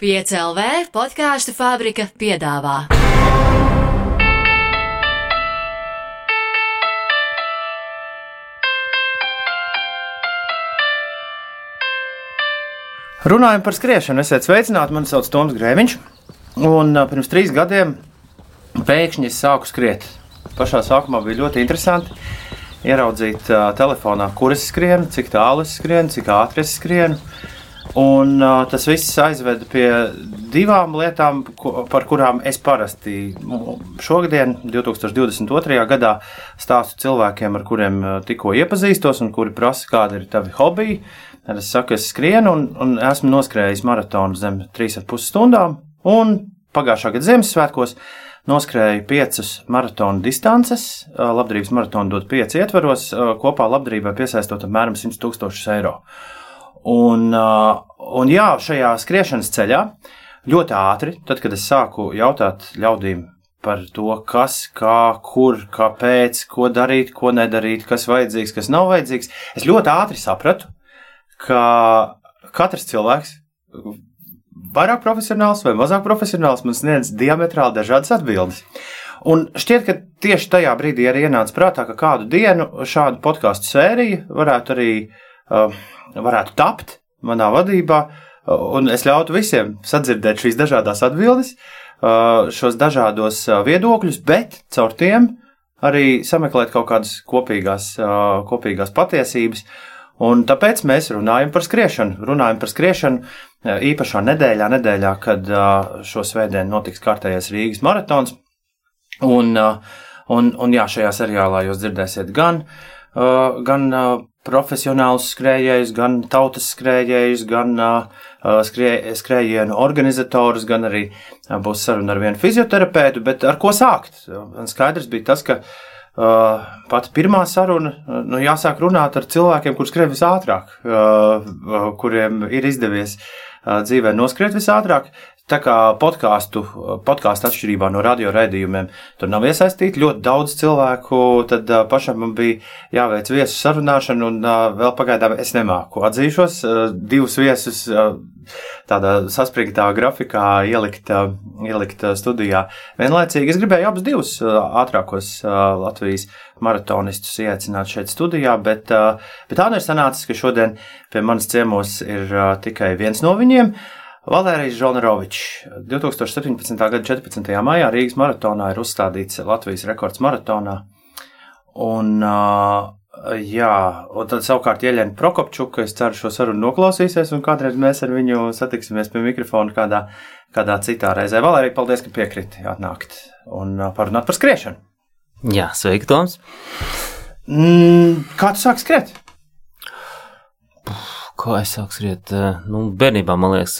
5LV podkāstu fabrika piedāvā. Runājot par skriešanu, esiet sveicināti. Mani sauc Toms Grēviņš. Un uh, pirms trīs gadiem pēkšņi es sāku skriet. Pašā sākumā bija ļoti interesanti ieraudzīt uh, telefonā, kur es skrienu, cik tālu es skrienu, cik ātri es skrienu. Un, uh, tas viss aizveda pie divām lietām, ko, par kurām es parasti nu, šogad, 2022. gadā, stāstu cilvēkiem, ar kuriem uh, tikko iepazīstos un kuri prasa, kādi ir tavi hobiji. Tad es saku, es skrienu un, un esmu noskrējis maratonu zem 3,5 stundām. Un pagājušā gada Ziemassvētkos noskrēju piecas maratona distances. Labdarības maratona dod pieci ietveros, kopā labdarībai piesaistot apmēram 100 tūkstošus eiro. Un, un jā, šajā skriešanas ceļā ļoti ātri, tad, kad es sāku jautāt ļaudīm par to, kas, kā, kur, kāpēc, ko darīt, ko nedarīt, kas vajadzīgs, kas nav vajadzīgs, es ļoti ātri sapratu, ka katrs cilvēks, vairāk profesionāls vai mazāk profesionāls, man sniedz diametrāli dažādas atbildes. Un šķiet, ka tieši tajā brīdī arī ienāca prātā, ka kādu dienu šādu podkāstu sēriju varētu arī uh, varētu tapt manā vadībā, un es ļautu visiem sadzirdēt šīs dažādas atbildes, uh, šos dažādos uh, viedokļus, bet caur tiem arī sameklēt kaut kādas kopīgās, uh, kopīgās patiesības. Un tāpēc mēs runājam par skriešanu. Runājam par skriešanu īpašā nedēļā, nedēļā kad šo svētdienu notiks kārtējais Rīgas maratons. Un, un, un jā, šajā seriālā jūs dzirdēsiet gan, gan profesionālus skrējējus, gan tautas skrējējus, gan skrē, skrējienu organizatorus, gan arī būs saruna ar vienu fizioterapeitu. Bet ar ko sākt? Skaidrs bija tas, ka Uh, Pat pirmā saruna, nu, jāsāk runāt ar cilvēkiem, kuriem skrien visātrāk, uh, kuriem ir izdevies uh, dzīvē noskriet visātrāk. Tā kā podkāstu, podkāstu atšķirībā no radio raidījumiem, tur nav iesaistīti ļoti daudz cilvēku. Tad pašam man bija jāveic viesu sarunāšana, un vēl pagaidām es nemāku atzīšos. Divus viesus tādā saspringtā grafikā ielikt, ielikt studijā. Vienlaicīgi es gribēju abus divus ātrākos Latvijas maratonistus ieaicināt šeit studijā, bet, bet tā nu ir sanācis, ka šodien pie manas ciemos ir tikai viens no viņiem. Uh, Valērijas Žonarovičs 2017. gada 14. maijā Rīgas maratonā ir uzstādīts Latvijas rekords maratonā. Un, jā, un tad savukārt Ieļena Prokopčuka, es ceru, šo sarunu noklausīsies, un kādreiz mēs ar viņu satiksimies pie mikrofona kādā, kādā citā reizē. Valērija, paldies, ka piekriti atnākt un parunāt par skriešanu. Jā, sveiki, Toms! Mm, kā tu sāki skriet? Ko es sāku skriet? Nu, bērnībā man liekas,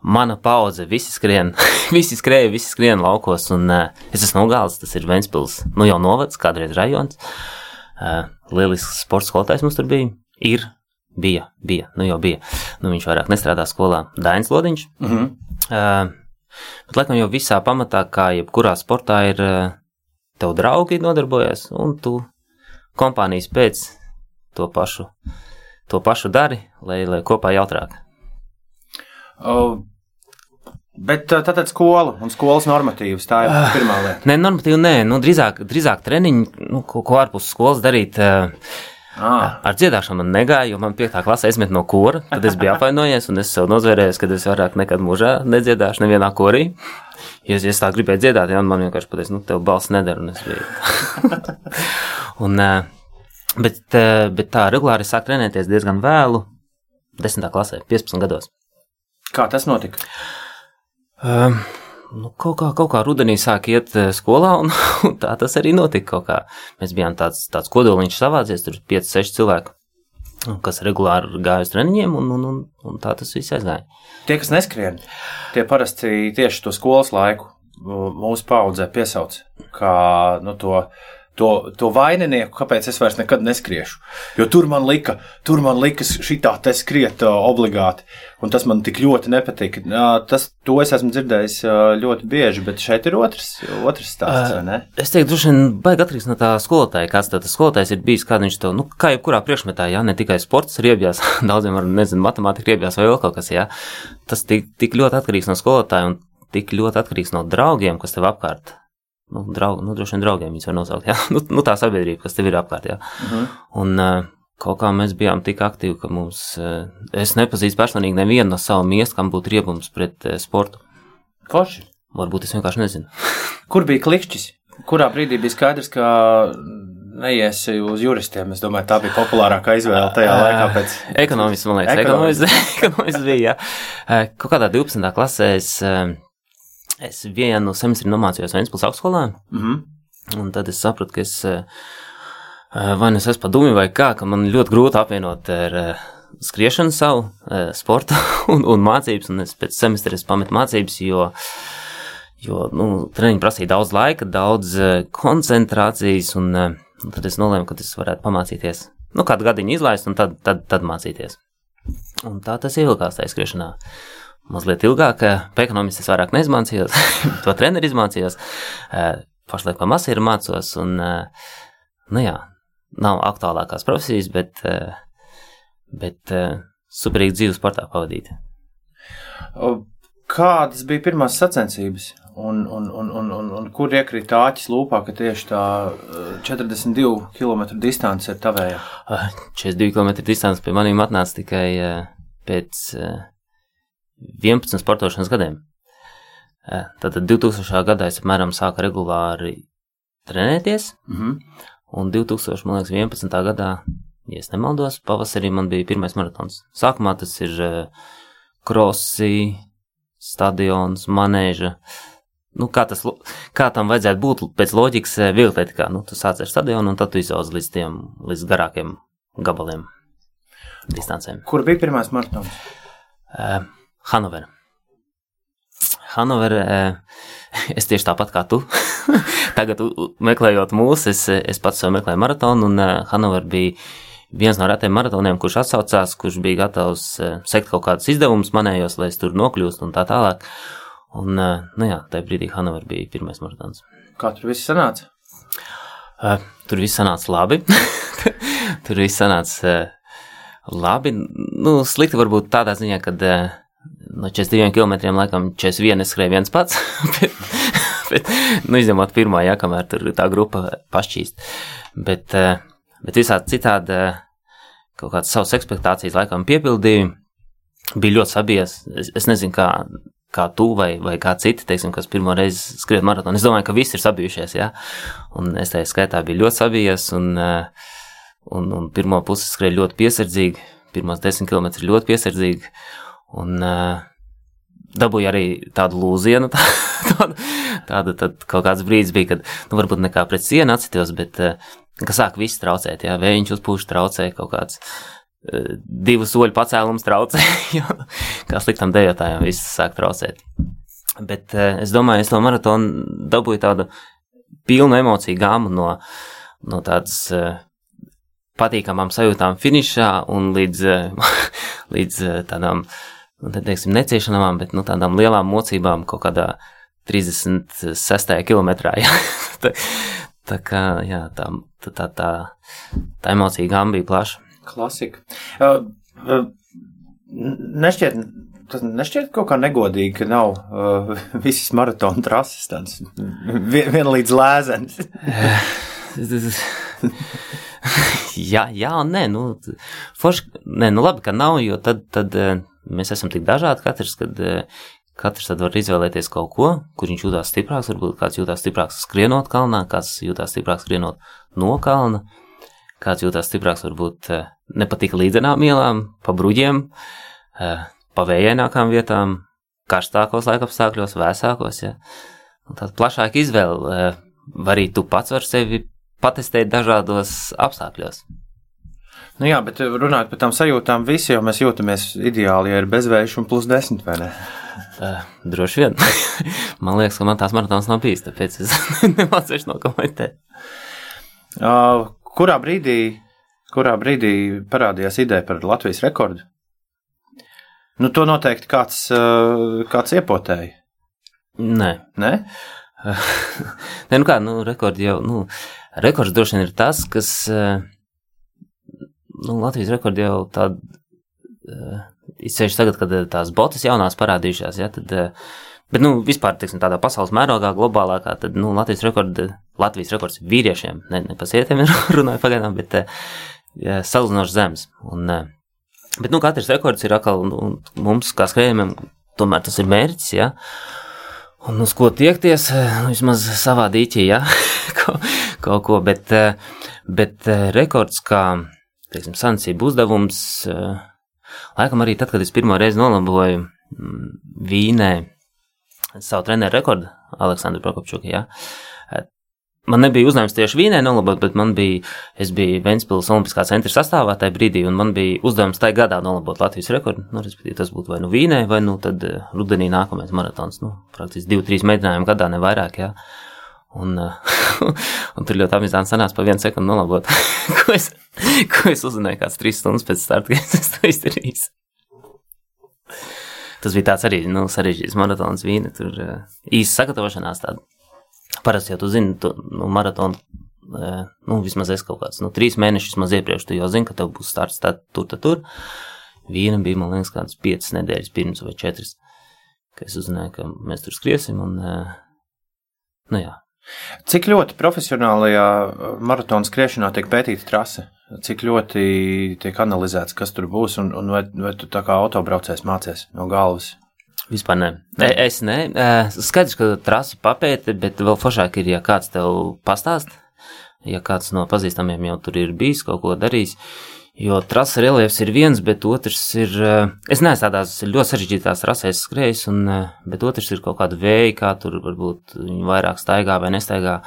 mana paudze, visi skrien, visi skrēja, visi skrien laukos, un es esmu nogālis, tas ir Ventspils, nu jau novads, kādreiz rajons. Lielisks sports skolotājs mums tur bija, ir, bija, bija, nu jau bija. Nu, viņš vairāk nestrādā skolā, Dainis Lodiņš. Mm -hmm. uh, bet, laikam, jau visā pamatā, kā jebkurā sportā, ir tev draugi nodarbojas, un tu kompānijas pēc to pašu to pašu dari, lai, lai kopā jautrāk. Uh, Bet tātad skola un skolas normatīvas tā ir pirmā lieta. Nē, normatīvi nē, nu, drīzāk, drīzāk treniņi, nu, ko, ko ārpus skolas darīt. Ah. Ar dziedāšanu man negāja, jo man piektā klasē aizmet no kora. Tad es biju apvainojies, un es sev nozvērēju, ka es vairāk nekad mūžā nedziedāšu nevienā korī. Ja es, ja es tā gribēju dziedāt, ja man vienkārši pateica, nu, tev balss nedara, un es biju. un, Bet, eh, bet tā regulāri sāk trenēties diezgan vēlu, 10. klasē, 15 gados. Kā tas notika? Um, nu, kaut, kā, kaut kā rudenī sāk iet eh, skolā, un, un tā tas arī notika. Mēs bijām tāds, tāds kodoliņš savācies, tur 5-6 cilvēku, kas regulāri gāja uz treniņiem, un, un, un, un tā tas viss aizgāja. Tie, kas neskrien, tie parasti tieši to skolas laiku mūsu paudzē piesauc kā nu, to to, to vaininieku, kāpēc es vairs nekad neskriešu. Jo tur man lika, tur man likas šitā te skriet uh, obligāti, un tas man tik ļoti nepatika. Uh, tas, to es esmu dzirdējis uh, ļoti bieži, bet šeit ir otrs, otrs stāsts, vai ne? Es teiktu, droši vien baigi atkarīgs no tā skolotāja, kāds tas skolotājs ir bijis, kā viņš to, nu, kā jebkurā priekšmetā, jā, ne tikai sports riebjās, daudziem var, nezinu, matemātika riebjās vai vēl kaut kas, jā. Tas tik, tik ļoti atkarīgs no skolotāja un tik ļoti atkarīgs no draugiem, kas tev apkārt nu, draugi, nu, droši vien draugiem viņus var nosaukt, jā, nu, nu tā sabiedrība, kas tev ir apkārt, jā. Uh -huh. Un uh, kaut kā mēs bijām tik aktīvi, ka mums, uh, es nepazīstu personīgi nevienu no savu miestu, kam būtu riebums pret uh, sportu. Forši. Varbūt es vienkārši nezinu. Kur bija klikšķis? Kurā brīdī bija skaidrs, ka neiesi uz juristiem. Es domāju, tā bija populārākā izvēle tajā laikā. Pēc... Ekonomists, man liekas, ekonomists, ekonomists bija. Jā. Kaut kādā 12. klasē es Es vienu semestri nomācījos Vēnspils augstskolā, mm -hmm. un tad es sapratu, ka es eh, eh, vai nu es esmu padomju vai kā, ka man ļoti grūti apvienot ar eh, skriešanu savu, sportu un, un mācības, un es pēc semestra es pametu mācības, jo, jo nu, treniņi prasīja daudz laika, daudz koncentrācijas, un, un tad es nolēmu, ka es varētu pamācīties, nu, kādu gadiņu izlaist, un tad, tad, tad mācīties. Un tā tas ievilkās tajā skriešanā mazliet ilgāk. Pēc ekonomikas es vairāk neizmācījos, to treneri izmācījos. Pašlaik pa masīru mācos, un, nu jā, nav aktuālākās profesijas, bet, bet superīgi dzīves sportā pavadīt. Kādas bija pirmās sacensības? Un, un, un, un, un, un kur iekrita āķis lūpā, ka tieši tā 42 km distance ir tavējā? 42 km distance pie maniem atnāca tikai pēc 11 sportošanas gadiem. Tātad 2000. gadā es apmēram sāku regulāri trenēties, mm -hmm. un 2011. gadā, ja es nemaldos, pavasarī man bija pirmais maratons. Sākumā tas ir krosi, stadions, manēža. Nu, kā, tas, kā tam vajadzētu būt pēc loģikas, viegli nu, tu sāc ar stadionu, un tad tu izaugs līdz tiem līdz garākiem gabaliem, distancēm. Kur bija pirmais maratons? Uh, Hanovera. Hanovera, es tieši tāpat kā tu. Tagad, meklējot mūsu, es, es pats sev meklēju maratonu, un Hanovera bija viens no retiem maratoniem, kurš atsaucās, kurš bija gatavs sekt kaut kādus izdevumus manējos, lai es tur nokļūstu un tā tālāk. Un, nu jā, tajā brīdī Hanovera bija pirmais maratons. Kā tur viss sanāca? Uh, tur viss sanāca labi. tur viss sanāca uh, labi. Nu, slikti varbūt tādā ziņā, ka uh, no 42 km laikam 41 es skrēju viens pats, bet, bet nu, izņemot pirmā, jā, kamēr tur tā grupa pašķīst. Bet, eh, bet visādi citādi eh, kaut kādas savas expectācijas laikam piepildīju, bija ļoti sabies. Es, es nezinu, kā, kā tu vai, vai kā citi, teiksim, kas pirmo reizi skriet maratonu. Es domāju, ka visi ir sabijušies, jā, un es tajā skaitā biju ļoti sabijies, un, eh, un, un pirmo pusi skrēju ļoti piesardzīgi, pirmos desmit km ļoti piesardzīgi, Un uh, dabūju arī tādu lūzienu, tā, tādu, tādu tad kaut kāds brīdis bija, kad, nu, varbūt nekā pret sienu atsitos, bet, uh, ka sāk viss traucēt, jā, vējiņš uzpūš traucē, kaut kāds uh, divu soļu pacēlums traucē, jo, kā sliktam dejotājiem viss sāk traucēt. Bet uh, es domāju, es no maratona dabūju tādu pilnu emociju gāmu no, no tādas patīkamām sajūtām finišā un līdz, līdz tādām uh, teiksim, neciešanām, bet nu, tādām lielām mocībām kaut kādā 36. kilometrā. Jā. tā, tā kā jā, tā, tā, tā, tā, emocija gama bija plaša. Klasika. Uh, uh, nešķiet, tas nešķiet kaut kā negodīgi, ka nav uh, visas maratona trases tādas vien, vienlīdz lēzenes. jā, jā, nē, nu, forši, nē, nu labi, ka nav, jo tad, tad mēs esam tik dažādi katrs, kad eh, katrs tad var izvēlēties kaut ko, kur viņš jūtās stiprāks, varbūt kāds jūtās stiprāks skrienot kalnā, kāds jūtās stiprāks skrienot no kalna, kāds jūtās stiprāks varbūt eh, nepatika līdzenām ielām, pa bruģiem, eh, pa vējainākām vietām, karstākos laikapstākļos, vēsākos, ja. Tāda plašāka izvēle, arī tu pats var sevi patestēt dažādos apstākļos. Nu jā, bet runājot par tām sajūtām, visi jau mēs jūtamies ideāli, ja ir bezvējš un plus desmit, vai ne? Uh, droši vien. man liekas, ka man tās maratons nav bijis, tāpēc es nemācīšu nokomentēt. Uh, kurā brīdī, kurā brīdī parādījās ideja par Latvijas rekordu? Nu, to noteikti kāds, uh, kāds iepotēja. Nē, Ne? Nē, nu kā, nu, rekords jau, nu, rekords droši vien ir tas, kas, eh, nu, Latvijas rekords jau tāda, izceļš tagad, kad eh, tās botas jaunās parādījušās, ja, tad, eh, bet, nu, vispār, teiksim, tādā pasaules mērogā, globālākā, tad, nu, Latvijas rekords, Latvijas rekords vīriešiem, ne, ne pa sievietēm runāju pagaidām, bet ja, salīdzinoši zems. Un, bet, nu, katrs rekords ir atkal, nu, mums, kā skrējumiem, tomēr tas ir mērķis, ja, Un uz ko tiekties, nu, vismaz savā dīķī, ja? kaut, kaut ko, bet, eh, bet eh, rekords kā, teiksim, sancību uzdevums, eh, laikam arī tad, kad es pirmo reizi nolaboju mm, Vīnē savu treneru rekordu, Aleksandru Prokopčuku, ja? Man nebija uzdevums tieši Vīnē nolabot, bet man bija, es biju Ventspils Olimpiskā centra sastāvā tajā brīdī, un man bija uzdevums tajā gadā nolabot Latvijas rekordu. Nu, respektīvi, tas būtu vai nu Vīnē, vai nu tad uh, rudenī nākamais maratons. Nu, praktiski divi, trīs mēģinājumi gadā, ne vairāk, jā. Un, uh, un tur ļoti amizanti sanāca pa vienu sekundi nolabot, ko, es, ko es uzzināju kāds trīs stundas pēc starta, kad es to izdarīju. Tas bija tāds arī, nu, sarežģīts maratons Vīne, tur uh, īsa sagatavošanās tāda. Parasti jau tu zini, tu, nu, maratonu, nu, vismaz es kaut kāds, nu, trīs mēnešus maz iepriekš, tu jau zini, ka tev būs starts tā, tur, tā, tur. Vīna bija, man liekas, kādas piecas nedēļas pirms vai četras, ka es uzzināju, ka mēs tur skriesim, un, nu, jā. Cik ļoti profesionālajā maratona skriešanā tiek pētīta trase? Cik ļoti tiek analizēts, kas tur būs, un, un vai, vai tu tā kā autobraucējs mācies no galvas? Vispār nē. nē. Es nē. Skaidrs, ka trasi papēti, bet vēl foršāk ir, ja kāds tev pastāst, ja kāds no pazīstamiem jau tur ir bijis, kaut ko darījis. Jo trasa reliefs ir viens, bet otrs ir. Es neesmu tādās ļoti sarežģītās trasēs skrējis, un, bet otrs ir kaut kāda vēja, kā tur varbūt viņi vairāk staigā vai nestaigā.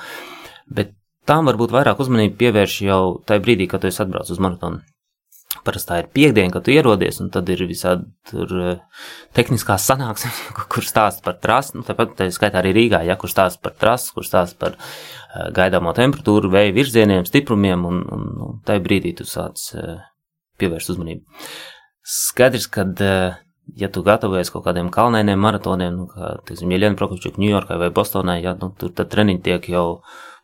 Bet tām varbūt vairāk uzmanību pievērš jau tajā brīdī, kad tu esi atbraucis uz maratonu. Parasti tā ir piekdiena, kad tu ierodies, un tad ir visādi tur tehniskās sanāksmes, kur stāsta par trasi. Nu, tāpat tā skaitā arī Rīgā, ja kur stāsta par trasi, kur stāsta par uh, gaidāmo temperatūru, vēja virzieniem, stiprumiem, un, un, un tajā brīdī tu sāc uh, pievērst uzmanību. Skaidrs, ka, ja tu gatavojies kaut kādiem kalnainiem maratoniem, nu, kā, teiksim, Jeļena Prokopčuka Ņujorkai vai Bostonai, ja, nu, tur tad treniņi tiek jau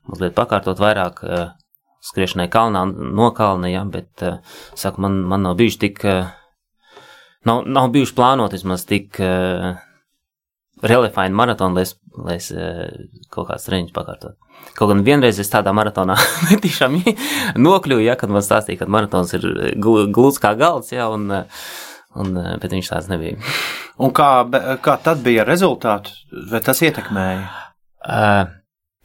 mazliet pakārtot vairāk skriešanai kalnā, no kalna, ja, bet, saku, man, man nav bijuši tik, nav, nav bijuši plānot vismaz tik uh, reliefaini maratoni, lai es, lai es kaut kāds treniņus pakārtot. Kaut gan vienreiz es tādā maratonā tiešām nokļuvu, ja, kad man stāstīja, ka maratons ir glūts kā galds, ja, un, un, bet viņš tāds nebija. un kā, kā tad bija rezultāti, vai tas ietekmēja? Uh,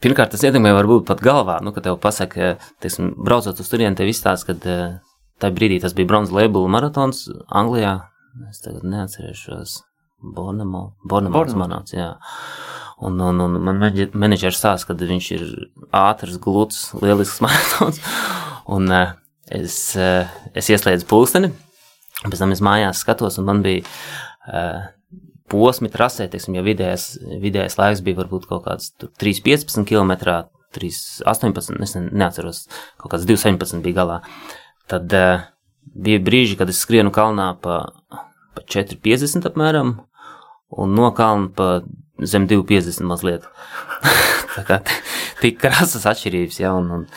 Pirmkārt, tas ietekmē varbūt pat galvā, nu, kad tev pasaka, teiksim, braucot uz turieni, tev izstāsta, ka tajā brīdī tas bija bronzas labela maratons Anglijā. Es tagad neatcerēšos. Bornamo, Bornamos maratons, jā. Un, un, un man menedžers stāsta, ka viņš ir ātrs, gluds, lielisks maratons. Un es, es ieslēdzu pulksteni, pēc tam es mājās skatos, un man bija posmi trasē, teiksim, ja vidējais, vidējais laiks bija varbūt kaut kāds 3,15 km, 3,18, es neatceros, kaut kāds 2,17 bija galā. Tad uh, bija brīži, kad es skrienu kalnā pa, pa 4,50 apmēram, un no kalna pa zem 2,50 mazliet. Tā kā tik krasas atšķirības, ja, un, un,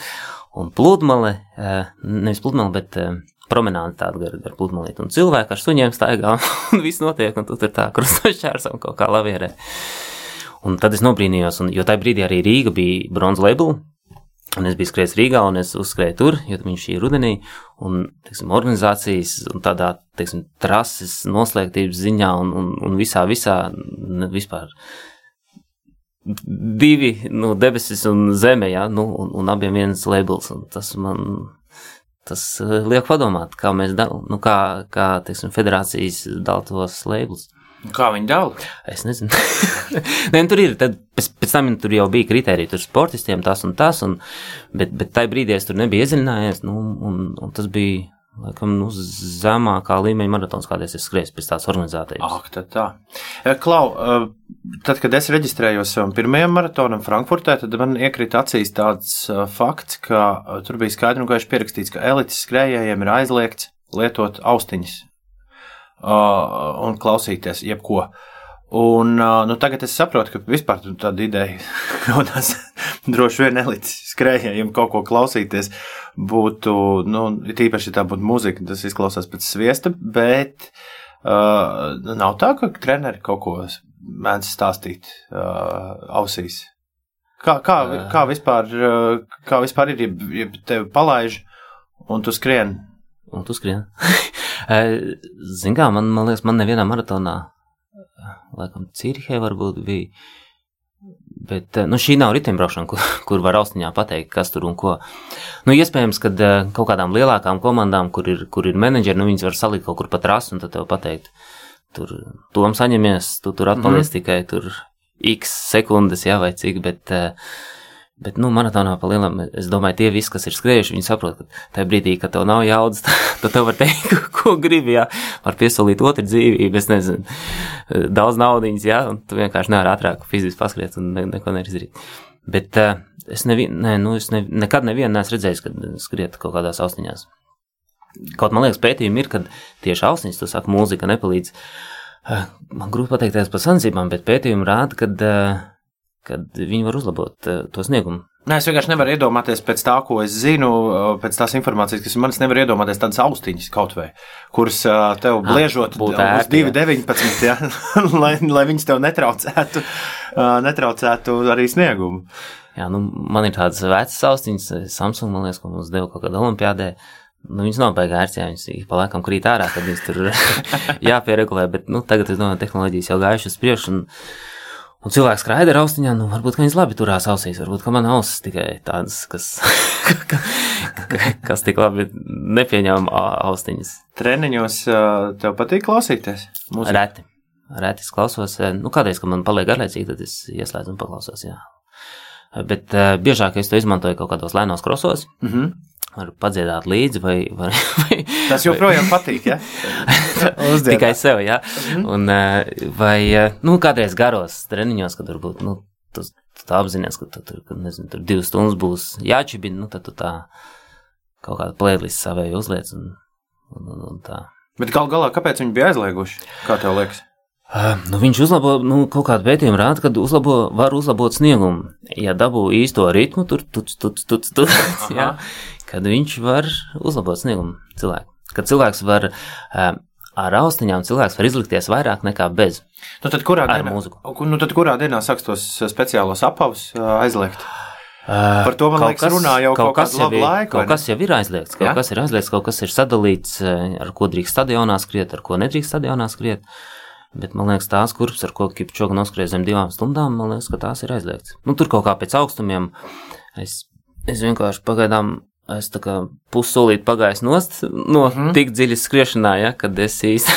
un pludmale, uh, nevis pludmale, bet uh, promenāde tāda gar, gar pludmalīti, un cilvēki ar suņiem staigā, un viss notiek, un tu tur tā krustošķērs un kaut kā lavierē. Un tad es nobrīnījos, un, jo tajā brīdī arī Rīga bija bronzas labela, un es biju skrējis Rīgā, un es uzskrēju tur, jo viņš ir rudenī, un, teiksim, organizācijas, un tādā, teiksim, trases noslēgtības ziņā, un, un, un visā, visā, vispār divi, nu, debesis un zeme, jā, nu, un, un abiem viens labels, un tas man tas eh, liek padomāt, kā mēs dalām, nu, kā, kā teiksim, federācijas dala tos labels. Kā viņi dala? Es nezinu. Nē, nu, tur ir, tad pēc, pēc tam tur jau bija kriteriji, tur sportistiem tas un tas, un, bet, bet tajā brīdī es tur nebiju iedziļinājies, nu, un, un tas bija laikam, nu, zemākā līmeņa maratons, kādreiz es skrēju pēc tās organizācijas. Ak, tad tā. Eh, Klau, eh, tad, kad es reģistrējos savam pirmajam maratonam Frankfurtē, tad man iekrita acīs tāds eh, fakts, ka tur bija skaidri un gaiši pierakstīts, ka elites skrējējiem ir aizliegts lietot austiņas uh, un klausīties jebko. Un, nu, tagad es saprotu, ka vispār tur tāda ideja radās. Droši vien elites skrējējiem kaut ko klausīties būtu, nu, tīpaši, tā būtu muzika, tas izklausās pēc sviesta, bet uh, nav tā, ka treneri kaut ko mēdz stāstīt uh, ausīs. Kā, kā, kā, vispār, uh, kā vispār ir, ja, ja tevi palaiž un tu skrien? Un tu skrien. Zini, kā man, man liekas, man nevienā maratonā, laikam, Cīrihē varbūt bija. Bet nu, šī nav riteņbraukšana, kur, kur var austiņā pateikt, kas tur un ko. Nu, iespējams, ka kaut kādām lielākām komandām, kur ir, kur ir menedžeri, nu, viņas var salikt kaut kur pa trasu un tad tev pateikt, tur tom saņemies, tu tur atpaliec mm -hmm. tikai tur x sekundes, jā, vai cik, bet uh, Bet, nu, maratonā pa lielam, es domāju, tie visi, kas ir skrējuši, viņi saprot, ka tajā brīdī, kad tev nav jaudas, tad tev var teikt, ko gribi, jā, var piesolīt otru dzīvību, es nezinu, daudz naudiņas, jā, un tu vienkārši nevari ātrāk fiziski paskriet un ne, neko neizdarīt. Bet uh, es, nevi, ne, nu, es ne, nekad nevienu neesmu redzējis, kad skriet kaut kādās austiņās. Kaut man liekas, pētījumi ir, kad tieši austiņas, tu saki, mūzika nepalīdz. Uh, man grūti pateikties par sancībām, bet pētījumi rāda, ka uh, kad viņi var uzlabot uh, to sniegumu. Nē, es vienkārši nevaru iedomāties pēc tā, ko es zinu, pēc tās informācijas, kas man ir. Es nevaru iedomāties tādas austiņas kaut vai, kuras uh, tev bliežot uz 2,19, ja, lai, lai viņas tev netraucētu, uh, netraucētu arī sniegumu. Jā, nu, man ir tādas vecas austiņas, Samsung, man liekas, ko mums deva kaut kādā olimpiādē. Nu, viņas nav baigās, ja viņas pa laikam krīt ārā, tad viņas tur jāpieregulē, bet nu, tagad es domāju, tehnoloģijas jau gājušas uz priekšu. Un, Un cilvēks skraida ar austiņām, nu, varbūt viņas labi turās ausīs, varbūt man ausis tikai tādas, kas, kas tik labi nepieņem austiņas. Treniņos tev patīk klausīties? Mūziku? Reti. Reti es klausos. Nu, kādreiz, kad man paliek garlaicīgi, tad es ieslēdzu un paklausos, jā. Bet uh, biežāk es to izmantoju kaut kādos lēnos krosos. Mm -hmm var padziedāt līdzi, vai, vai, vai tas joprojām patīk. Ja? Tikai sev, jā. Mm. Un, eh, vai eh, nu, kādreiz garos treniņos, kad varbūt nu, tu, tu apzinājies, ka tu, tur, nezinu, tur divas stundas būs jāčibina, nu, tad tu tā kaut kādu playlist savēju uzliec un, un, un, un tā. Bet gal galā, kāpēc viņi bija aizlieguši? Kā tev liekas? Uh, nu, viņš uzlabo, nu, kaut kāda pētījuma rāda, ka uzlabo, var uzlabot sniegumu. Ja dabū īsto ritmu, tur, tur, tur, tur, tur, jā, kad viņš var uzlabot sniegumu cilvēku. Kad cilvēks var uh, ar austiņām, cilvēks var izlikties vairāk nekā bez. Nu, tad kurā, dienā, nu, tad kurā dienā sāks tos speciālos apavus uh, aizliegt? Par to man liekas, kas, runā jau kaut, kaut kādu labu ir, laiku. Kaut kas jau ir aizliegts, kaut ja? kas ir aizliegts, kaut kas ir sadalīts, ar ko drīkst stadionā skriet, ar ko nedrīkst stadionā skriet. Bet man liekas, tās kurpes, ar ko Kipčoga noskrēja zem divām stundām, man liekas, ka tās ir aizliegts. Nu, tur kaut kā pēc augstumiem es, es vienkārši pagaidām es tā kā pussolīt pagājis nost no mm -hmm. tik dziļas skriešanā, ja, kad es īsti,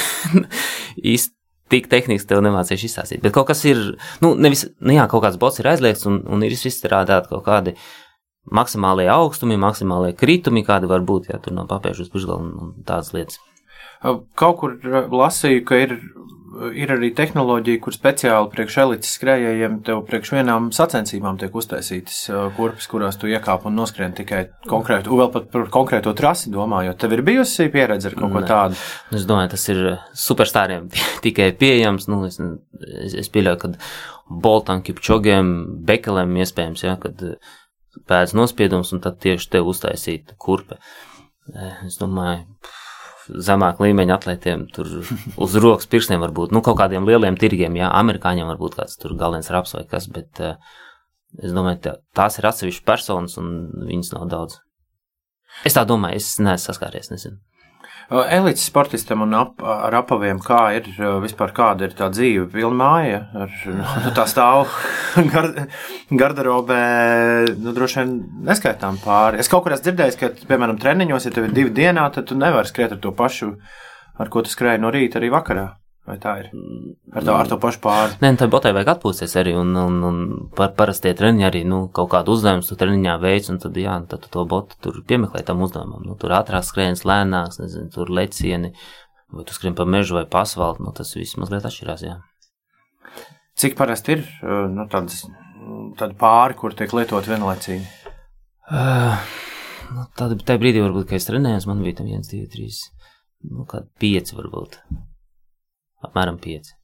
īsti tik tehniski tev nemācīšu izstāstīt. Bet kaut kas ir, nu, nevis, nu jā, kaut kāds bots ir aizliegts un, un ir izstrādāt kaut kādi maksimālie augstumi, maksimālie kritumi, kādi var būt, ja tur no papēžu uz pušgalu un tādas lietas. Kaut kur lasīju, ka ir ir arī tehnoloģija, kur speciāli priekš elites skrējējiem tev priekš vienām sacensībām tiek uztaisītas kurpes, kurās tu iekāp un noskrien tikai konkrētu, vēl pat par konkrēto trasi domājot. Tev ir bijusi pieredze ar kaut ko tādu? Nu, es domāju, tas ir superstāriem tikai pieejams. Nu, es, es, es pieļauju, ka Boltam, Kipčogiem, Bekelem iespējams, ja, kad pēc nospiedums un tad tieši tev uztaisīt kurpe. Es domāju, zemāk līmeņa atlētiem, tur uz rokas pirkstiem varbūt, nu, kaut kādiem lieliem tirgiem, jā, amerikāņiem varbūt kāds tur galvenais raps vai kas, bet uh, es domāju, tā, tās ir atsevišķas personas un viņas nav daudz. Es tā domāju, es neesmu saskāries, nezinu. Elites sportistam un ap, ar apaviem, kā ir vispār, kāda ir tā dzīve, pilna māja, ar nu, tā stāv gar, garderobē, nu, droši vien neskaitām pāri. Es kaut kur esmu dzirdējis, ka, piemēram, treniņos, ja tev ir divi dienā, tad tu nevari skriet ar to pašu, ar ko tu skrēji no rīta arī vakarā. Vai tā ir? Ar to, ar to pašu pāri. Nē, nu, tā botai vajag atpūsties arī, un, un, un par, parastie treniņi arī, nu, kaut kādu uzdevumu tu treniņā veids, un tad, jā, tad tu to botu tur piemeklē tam uzdevumam. Nu, tur ātrāk skrējiens, lēnāks, nezinu, tur lecieni, vai tu skrien pa mežu vai pa asfaltu, nu, tas viss mazliet atšķirās, jā. Cik parasti ir uh, nu, tādas, tāda pāri, kur tiek lietot vienlaicīgi? Uh, nu, tad, tajā brīdī, varbūt, kad es trenējos, man bija tam viens, divi, trīs, nu, kādi pieci varbūt. Apmēram pieci.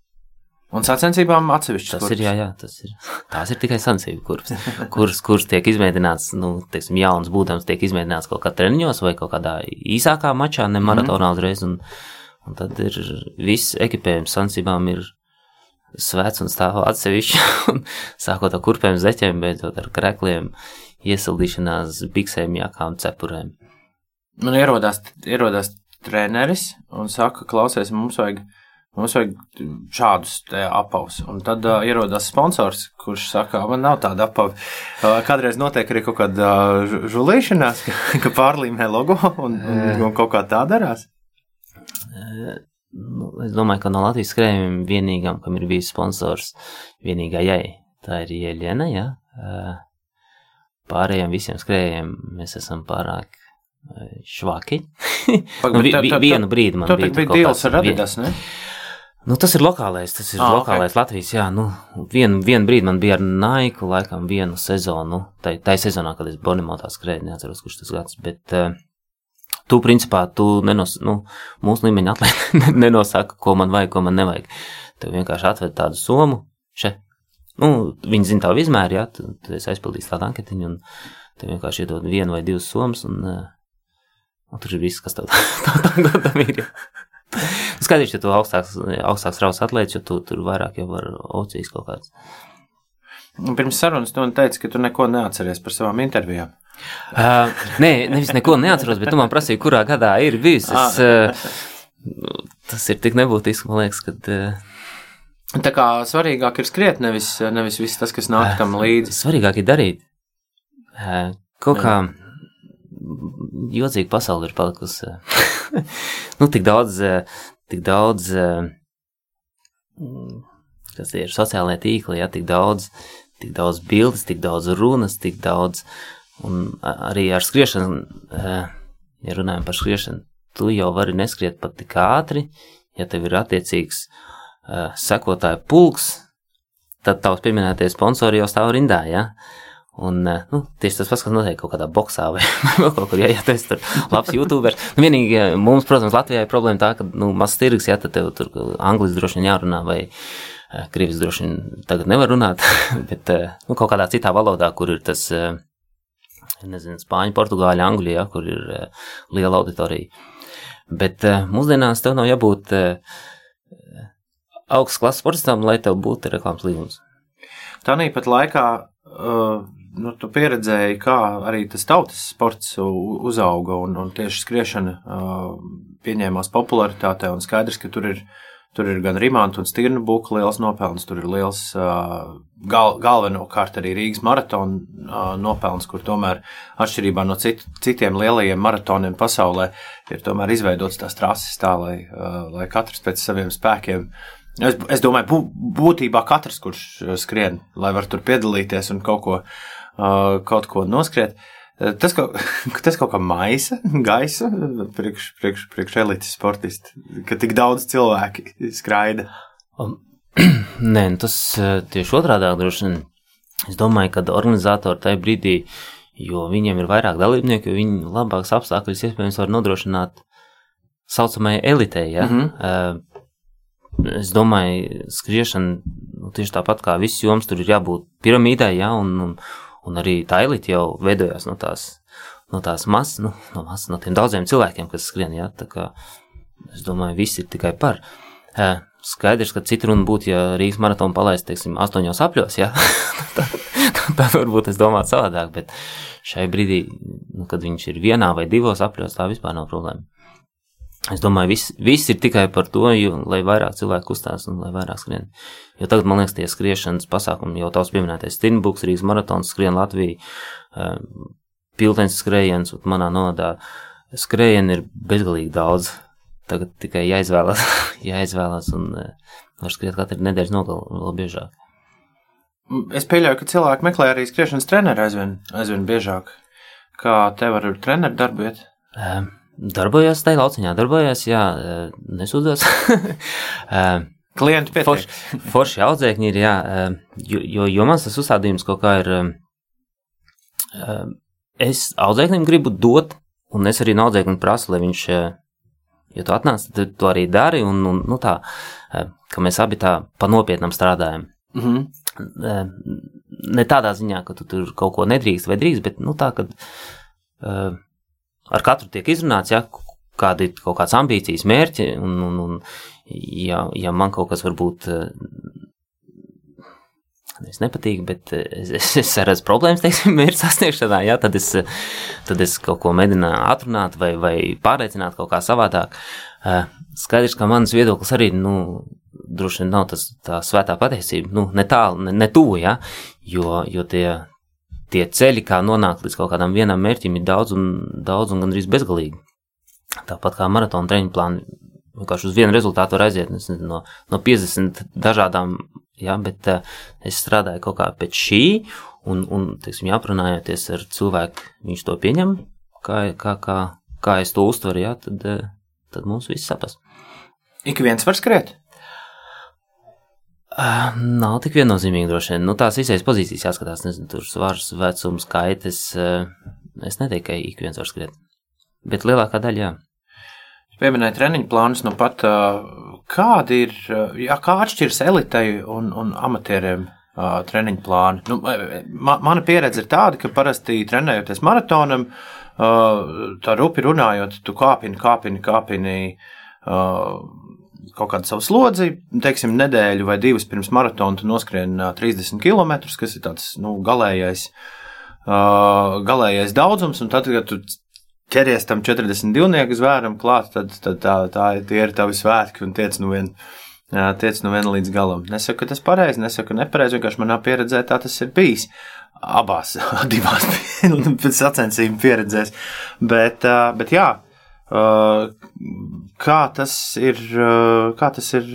Un sacensībām atsevišķi. Tas ir, jā, jā, tas ir. Tās ir tikai sacensību kurps, kuras, kuras tiek izmēģināts, nu, teiksim, jauns būdams tiek izmēģināts kaut kā treniņos vai kaut kādā īsākā mačā, ne maratonā uzreiz, un, un tad ir viss ekipējums sacensībām ir svēts un stāv atsevišķi, un sākot ar kurpēm, zeķiem, beidzot ar krekliem, iesildīšanās, biksēm, jākām, cepurēm. Man ierodās, ierodās treneris un saka, klausies, mums vajag Mums vajag šādus apavus. Un tad uh, ierodas sponsors, kurš saka, man nav tāda apava. Uh, kādreiz notiek arī kaut kāda uh, žulīšanās, ka, ka pārlīmē logo un, un, un kaut kā tā darās. Nu, es domāju, ka no Latvijas skrējējiem vienīgam, kam ir bijis sponsors, vienīgajai, tā ir Ieļena, jā. Pārējiem visiem skrējējiem mēs esam pārāk švaki. nu, vi, vi, vienu brīdi man bija. Tā bija dīls ar Adidas, ne? Nu, tas ir lokālais, tas ir ah, lokālais okay. Latvijas. Jā, nu, vienu, vienu brīdi man bija ar Naiku, laikam, vienu sezonu. Tā ir sezonā, kad es Bonimotā skrēju, neatceros, kurš tas gads. Bet uh, tu, principā, tu nenos, nu, mūsu līmeņa atlētē nenosaka, ko man vajag, ko man nevajag. Tev vienkārši atved tādu somu, še. Nu, viņi zina tavu izmēru, jā, tu, tu esi aizpildījis tādu anketiņu, un tev vienkārši iedod vienu vai divas somas, un, uh, un tur ir viss, kas tev tam gadam ir. Jā. Skaidrs, ja tu augstāks, augstāks raus atlēts, jo tu tur vairāk jau var ocīs kaut kāds. Pirms sarunas tu man teici, ka tu neko neatceries par savām intervijām. Uh, nē, nevis neko neatceros, bet tu man prasīji, kurā gadā ir bijis. Es, uh, tas ir tik nebūtiski, man liekas, kad. Uh, Tā kā svarīgāk ir skriet, nevis, nevis viss tas, kas nāk tam līdzi. Svarīgāk ir darīt. Kaut kā. Jocīga pasaule ir palikusi. nu, tik daudz, tik daudz, kas ir sociālajie tīkli, ja tik daudz, tik daudz bildes, tik daudz runas, tik daudz, un arī ar skriešanu, ja runājam par skriešanu, tu jau vari neskriet pat tik ātri, ja tev ir attiecīgs sekotāju pulks, tad tavs pieminētie sponsori jau stāv rindā, ja? Un, eh, nu, tieši tas pats, kas notiek kaut kādā boxā vai vēl kaut kur, ja, ja tu esi tur labs youtuber. Nu, vienīgi eh, mums, protams, Latvijā ir problēma tā, ka, nu, mazs tirgs, ja, tad tev tur anglis droši vien jārunā vai uh, krievis droši vien tagad nevar runāt, bet, nu, kaut kādā citā valodā, kur ir tas, nezinu, spāņu, portugāļu, angļu, ja, kur ir liela auditorija. Bet mūsdienās tev nav jābūt augsts klases sportistam, lai tev būtu reklāmas līgums. Tā nīpat laikā uh, nu, tu pieredzēji, kā arī tas tautas sports uzauga un, un tieši skriešana uh, pieņēmās popularitātē. Un skaidrs, ka tur ir, tur ir gan Rimanta un Stirnu buka liels nopelns, tur ir liels uh, gal, galvenokārt arī Rīgas maratona uh, nopelns, kur tomēr atšķirībā no cit, citiem lielajiem maratoniem pasaulē ir tomēr izveidots tās trases tā, lai, uh, lai katrs pēc saviem spēkiem Es, es domāju, būtībā katrs, kurš skrien, lai var tur piedalīties un kaut ko kaut ko noskriet. Tas kaut, tas kaut kā maisa gaisa priekš, priekš, priekš elites sportisti, ka tik daudz cilvēki skraida. Um, nē, nu tas tieši otrādi droši vien. Es domāju, ka organizatori tajā brīdī, jo viņiem ir vairāk dalībnieku, jo viņi labāks apstākļus iespējams var nodrošināt saucamajai elitei. Ja? Mm -hmm. Es domāju, skriešana nu, tieši tāpat kā viss joms, tur ir jābūt piramīdai, ja, un, un, Un arī elite jau veidojās no tās, no tās masas, nu, no, mas, no tiem daudziem cilvēkiem, kas skrien. Jā, tā kā es domāju, viss ir tikai par. Skaidrs, ka cita runa būtu, ja Rīgas maratona palaist, teiksim, astoņos apļos, jā, tad, tad varbūt es domātu savādāk, bet šai brīdī, nu, kad viņš ir vienā vai divos apļos, tā vispār nav problēma. Es domāju, viss, viss ir tikai par to, jo, lai vairāk cilvēku kustās un lai vairāk skrien. Jo tagad, man liekas, tie skriešanas pasākumi, jau tavs pieminētais Stinbuks, Rīgas maratons, skrien Latviju, eh, piltens skrējiens, un manā nodā skrējienu ir bezgalīgi daudz. tagad tikai jāizvēlas, jāizvēlas un uh, var skriet katru nedēļas nogalu vēl biežāk. Es pieļauju, ka cilvēki meklē arī skriešanas treneru aizvien, aizvien biežāk. Kā tev ar treneru darbu iet? Uh, darbojos tajā lauciņā, darbojos, jā, uh, nesūdzos. uh, Klienti pietiek. Forši, forši audzēkņi ir, jā, jo, jo, jo mans tas uzstādījums kaut kā ir, es audzēknim gribu dot, un es arī no audzēkņa prasu, lai viņš, ja tu atnāc, tad tu arī dari, un, un nu tā, ka mēs abi tā pa nopietnam strādājam. Mm -hmm. Ne tādā ziņā, ka tu tur kaut ko nedrīkst vai drīkst, bet, nu tā, ka ar katru tiek izrunāts, ja, kādi ir kaut kādas ambīcijas, mērķi, un, un, un ja, ja man kaut kas varbūt eh, es nepatīk, bet eh, es, es, es redzu problēmas, teiksim, mērķa sasniegšanā, jā, tad es, tad es kaut ko mēģinu atrunāt vai, vai pārliecināt kaut kā savādāk. Eh, skaidrs, ka mans viedoklis arī, nu, droši vien nav tas tā svētā patiesība, nu, ne tālu, ne, ne tuvu, jā, jo, jo tie, tie ceļi, kā nonākt līdz kaut kādam vienam mērķim, ir daudz un, daudz un gandrīz bezgalīgi. Tāpat kā maratona treniņu plāni vienkārši uz vienu rezultātu var aiziet nezinu, no, no 50 dažādām, jā, bet uh, es strādāju kaut kā pēc šī, un, un teiksim, jāprunājoties ar cilvēku, viņš to pieņem, kā, kā, kā, kā es to uztveru, jā, tad, uh, tad mums viss saprast. Ik viens var skriet? Uh, nav tik viennozīmīgi droši vien. Nu, tās izējas pozīcijas jāskatās, nezinu, tur svars, vecums, kaites. Uh, es neteiktu, ka ik viens var skriet. Bet lielākā daļa, jā. Pieminēja treniņu plānus, nu pat kādi ir, jā, kā atšķiras elitei un, un amatieriem uh, treniņu plāni? Nu, ma, mana pieredze ir tāda, ka parasti trenējoties maratonam, uh, tā rupi runājot, tu kāpini, kāpini, kāpini. Kaut kādu savu slodzi, teiksim, nedēļu vai divas pirms maratona, tu noskrien 30 km, kas ir tāds nu, galējais, uh, galējais daudzums, un tad, kad tu ķeries tam 42 zvēram klāt, tad, tad tā, tā tie ir tavi svētki un tiec nu vien. Tiec nu viena līdz galam. Nesaku, ka tas ir pareizi, nesaku, ka nepareizi. Vienkārši manā pieredzē tā tas ir bijis. Abās, divās sacensību pieredzēs. Bet, bet jā, kā tas ir, kā tas ir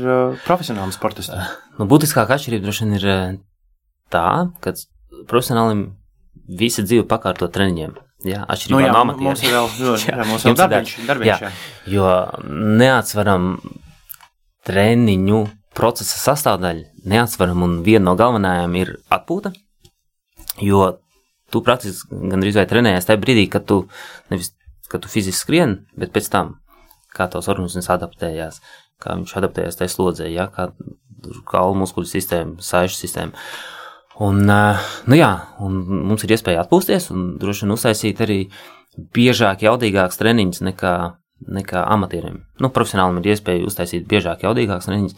profesionālam sportistam? Nu, būtiskākā atšķirība droši vien ir tā, ka profesionālim visa dzīve pakārto treniņiem. Jā, atšķirībā nu, jā, no amatieriem. Mums ir vēl, jā, mums vēl darbiņš, darbiņš, jā. jā. Jo neatsveram treniņu procesa sastāvdaļa, neatsveram un viena no galvenajām ir atpūta, jo tu praktiski gandrīz vai trenējies tajā brīdī, kad tu nevis, kad tu fiziski skrien, bet pēc tam, kā tavs organisms adaptējās, kā viņš adaptējās tajā slodzē, ja, kā kaulu muskuļu sistēma, saišu sistēma. Un, nu jā, un mums ir iespēja atpūsties un droši vien uztaisīt arī biežāk jaudīgāks treniņus nekā, nekā amatieriem. Nu, profesionālim ir iespēja uztaisīt biežāk jaudīgāks treniņus.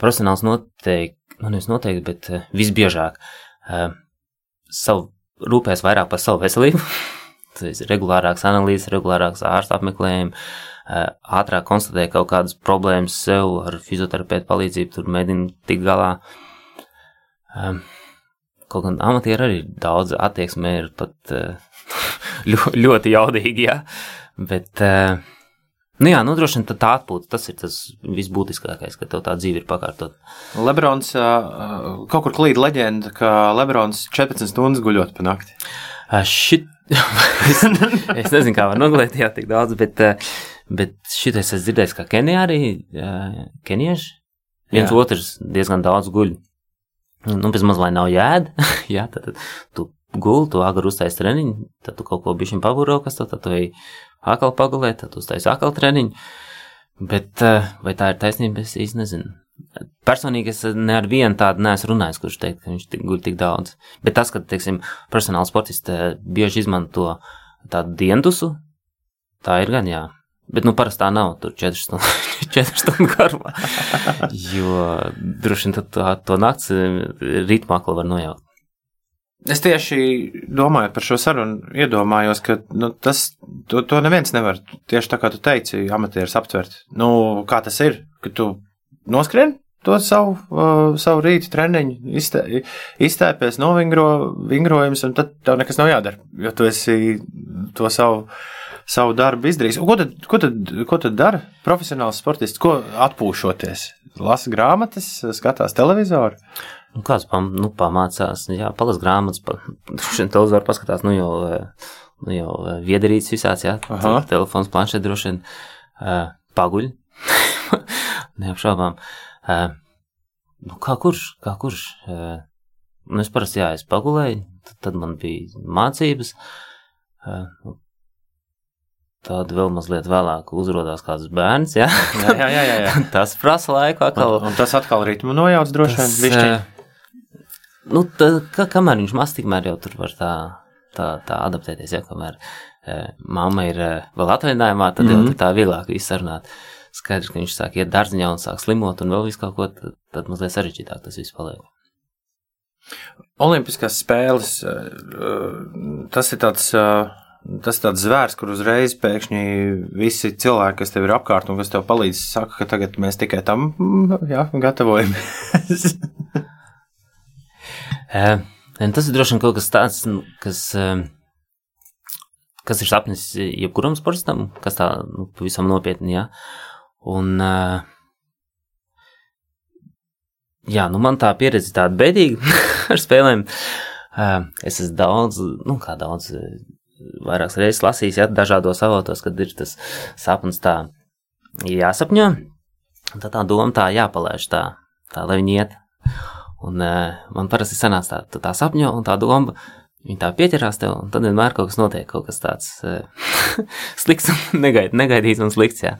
Profesionāls noteikti, nu nevis noteikti, bet visbiežāk savu, rūpēs vairāk par savu veselību. Regulārāks analīzes, regulārāks ārsta apmeklējumi, ātrāk konstatē kaut kādas problēmas sev ar fizioterapeitu palīdzību, tur mēģina tikt galā. Kaut gan amatieri arī daudz attieksmē ir pat ļoti, jaudīgi, jā. Bet, nu jā, nodrošina tā atpūta, tas ir tas visbūtiskākais, ka tev tā dzīve ir pakārtot. Lebrons, kaut kur klīd leģenda, ka Lebrons 14 stundas guļot pa nakti. Šit, es, es nezinu, kā var nogulēt, jā, tik daudz, bet, bet šitais es dzirdēju, ka Kenijā arī, kenieši, viens jā. otrs diezgan daudz guļ nu, bezmaz vai nav jēda, jā, tad, tad tu guli, tu agri uztais treniņu, tad tu kaut ko bišķiņ pavuro, kas tad, tad tu ej akal pagulēt, tad tu uztais akal treniņu, bet eh, vai tā ir taisnība, es īsti nezinu. Personīgi es ne ar vienu tādu neesmu runājis, kurš teikt, ka viņš guļ tik daudz. Bet tas, ka, teiksim, profesionāli sportisti eh, bieži izmanto tādu dientusu, tā ir gan jā. Bet, nu, parasti tā nav. Tur 4 stundu, 4 stundu garumā. jo droši vien to, to nakts eh, ritmu akli var nojaukt. Es tieši domāju par šo sarunu, iedomājos, ka nu, tas, to, to neviens nevar tieši tā kā tu teici, amatieris aptvert. Nu, kā tas ir, ka tu noskrien to savu, uh, savu rītu treniņu, iztē, iztēpies, novingro vingrojumus, un tad tev nekas nav jādara, jo tu esi to savu savu darbu izdarījis. Ko tad, ko tad, ko tad dara profesionāls sportists? Ko atpūšoties? Lasa grāmatas, skatās televizoru. Nu, kāds pam, nu, pamācās, jā, palas grāmatas, pa, šodien televizoru paskatās, nu jau, nu jau viederīts visāds, jā, Aha. telefons, planšet droši vien, uh, paguļ, neapšaubām. Uh, nu, kā kurš, kā kurš, uh, nu, es parasti, jā, es pagulēju, tad, tad man bija mācības, uh, tad vēl mazliet vēlāk uzrodās kāds bērns, jā, Jā, jā, jā. jā, jā. tas prasa laiku atkal. Un, un tas atkal ritmu nojauc droši vien. Eh, Nu, tā, kā, kamēr viņš maz, tikmēr jau tur var tā, tā, tā adaptēties. Ja, kamēr e, mamma ir e, vēl atvaļinājumā, tad mm -hmm. Mhm. jau tā vieglāk viss sarunāt. Skaidrs, ka viņš sāk iet dārziņā un sāk slimot un vēl visu kaut ko, tad, tad mazliet sarežģītāk tas viss paliek. Olimpiskās spēles, eh, tas ir tāds, eh, tas ir tāds zvērs, kur uzreiz pēkšņi visi cilvēki, kas tev ir apkārt un kas tev palīdz, saka, ka tagad mēs tikai tam mm, jā, gatavojamies. E, un tas ir droši vien kaut kas tāds, nu, kas, kas ir sapnis jebkuram sportistam, kas tā nu, pavisam nopietni, jā. Un, jā, nu man tā pieredze tāda bēdīga ar spēlēm. Es esmu daudz, nu kā daudz, vairākas reizes lasījis, jā, dažādos avotos, kad ir tas sapnis tā jāsapņo. Tad tā doma tā jāpalaiž tā, tā lai viņi iet. Un man parasti sanāca tā, tā sapņo, un tā doma, viņa tā pieķerās tev, un tad vienmēr kaut kas notiek, kaut kas tāds slikts negaid, negaidīts un slikts, jā.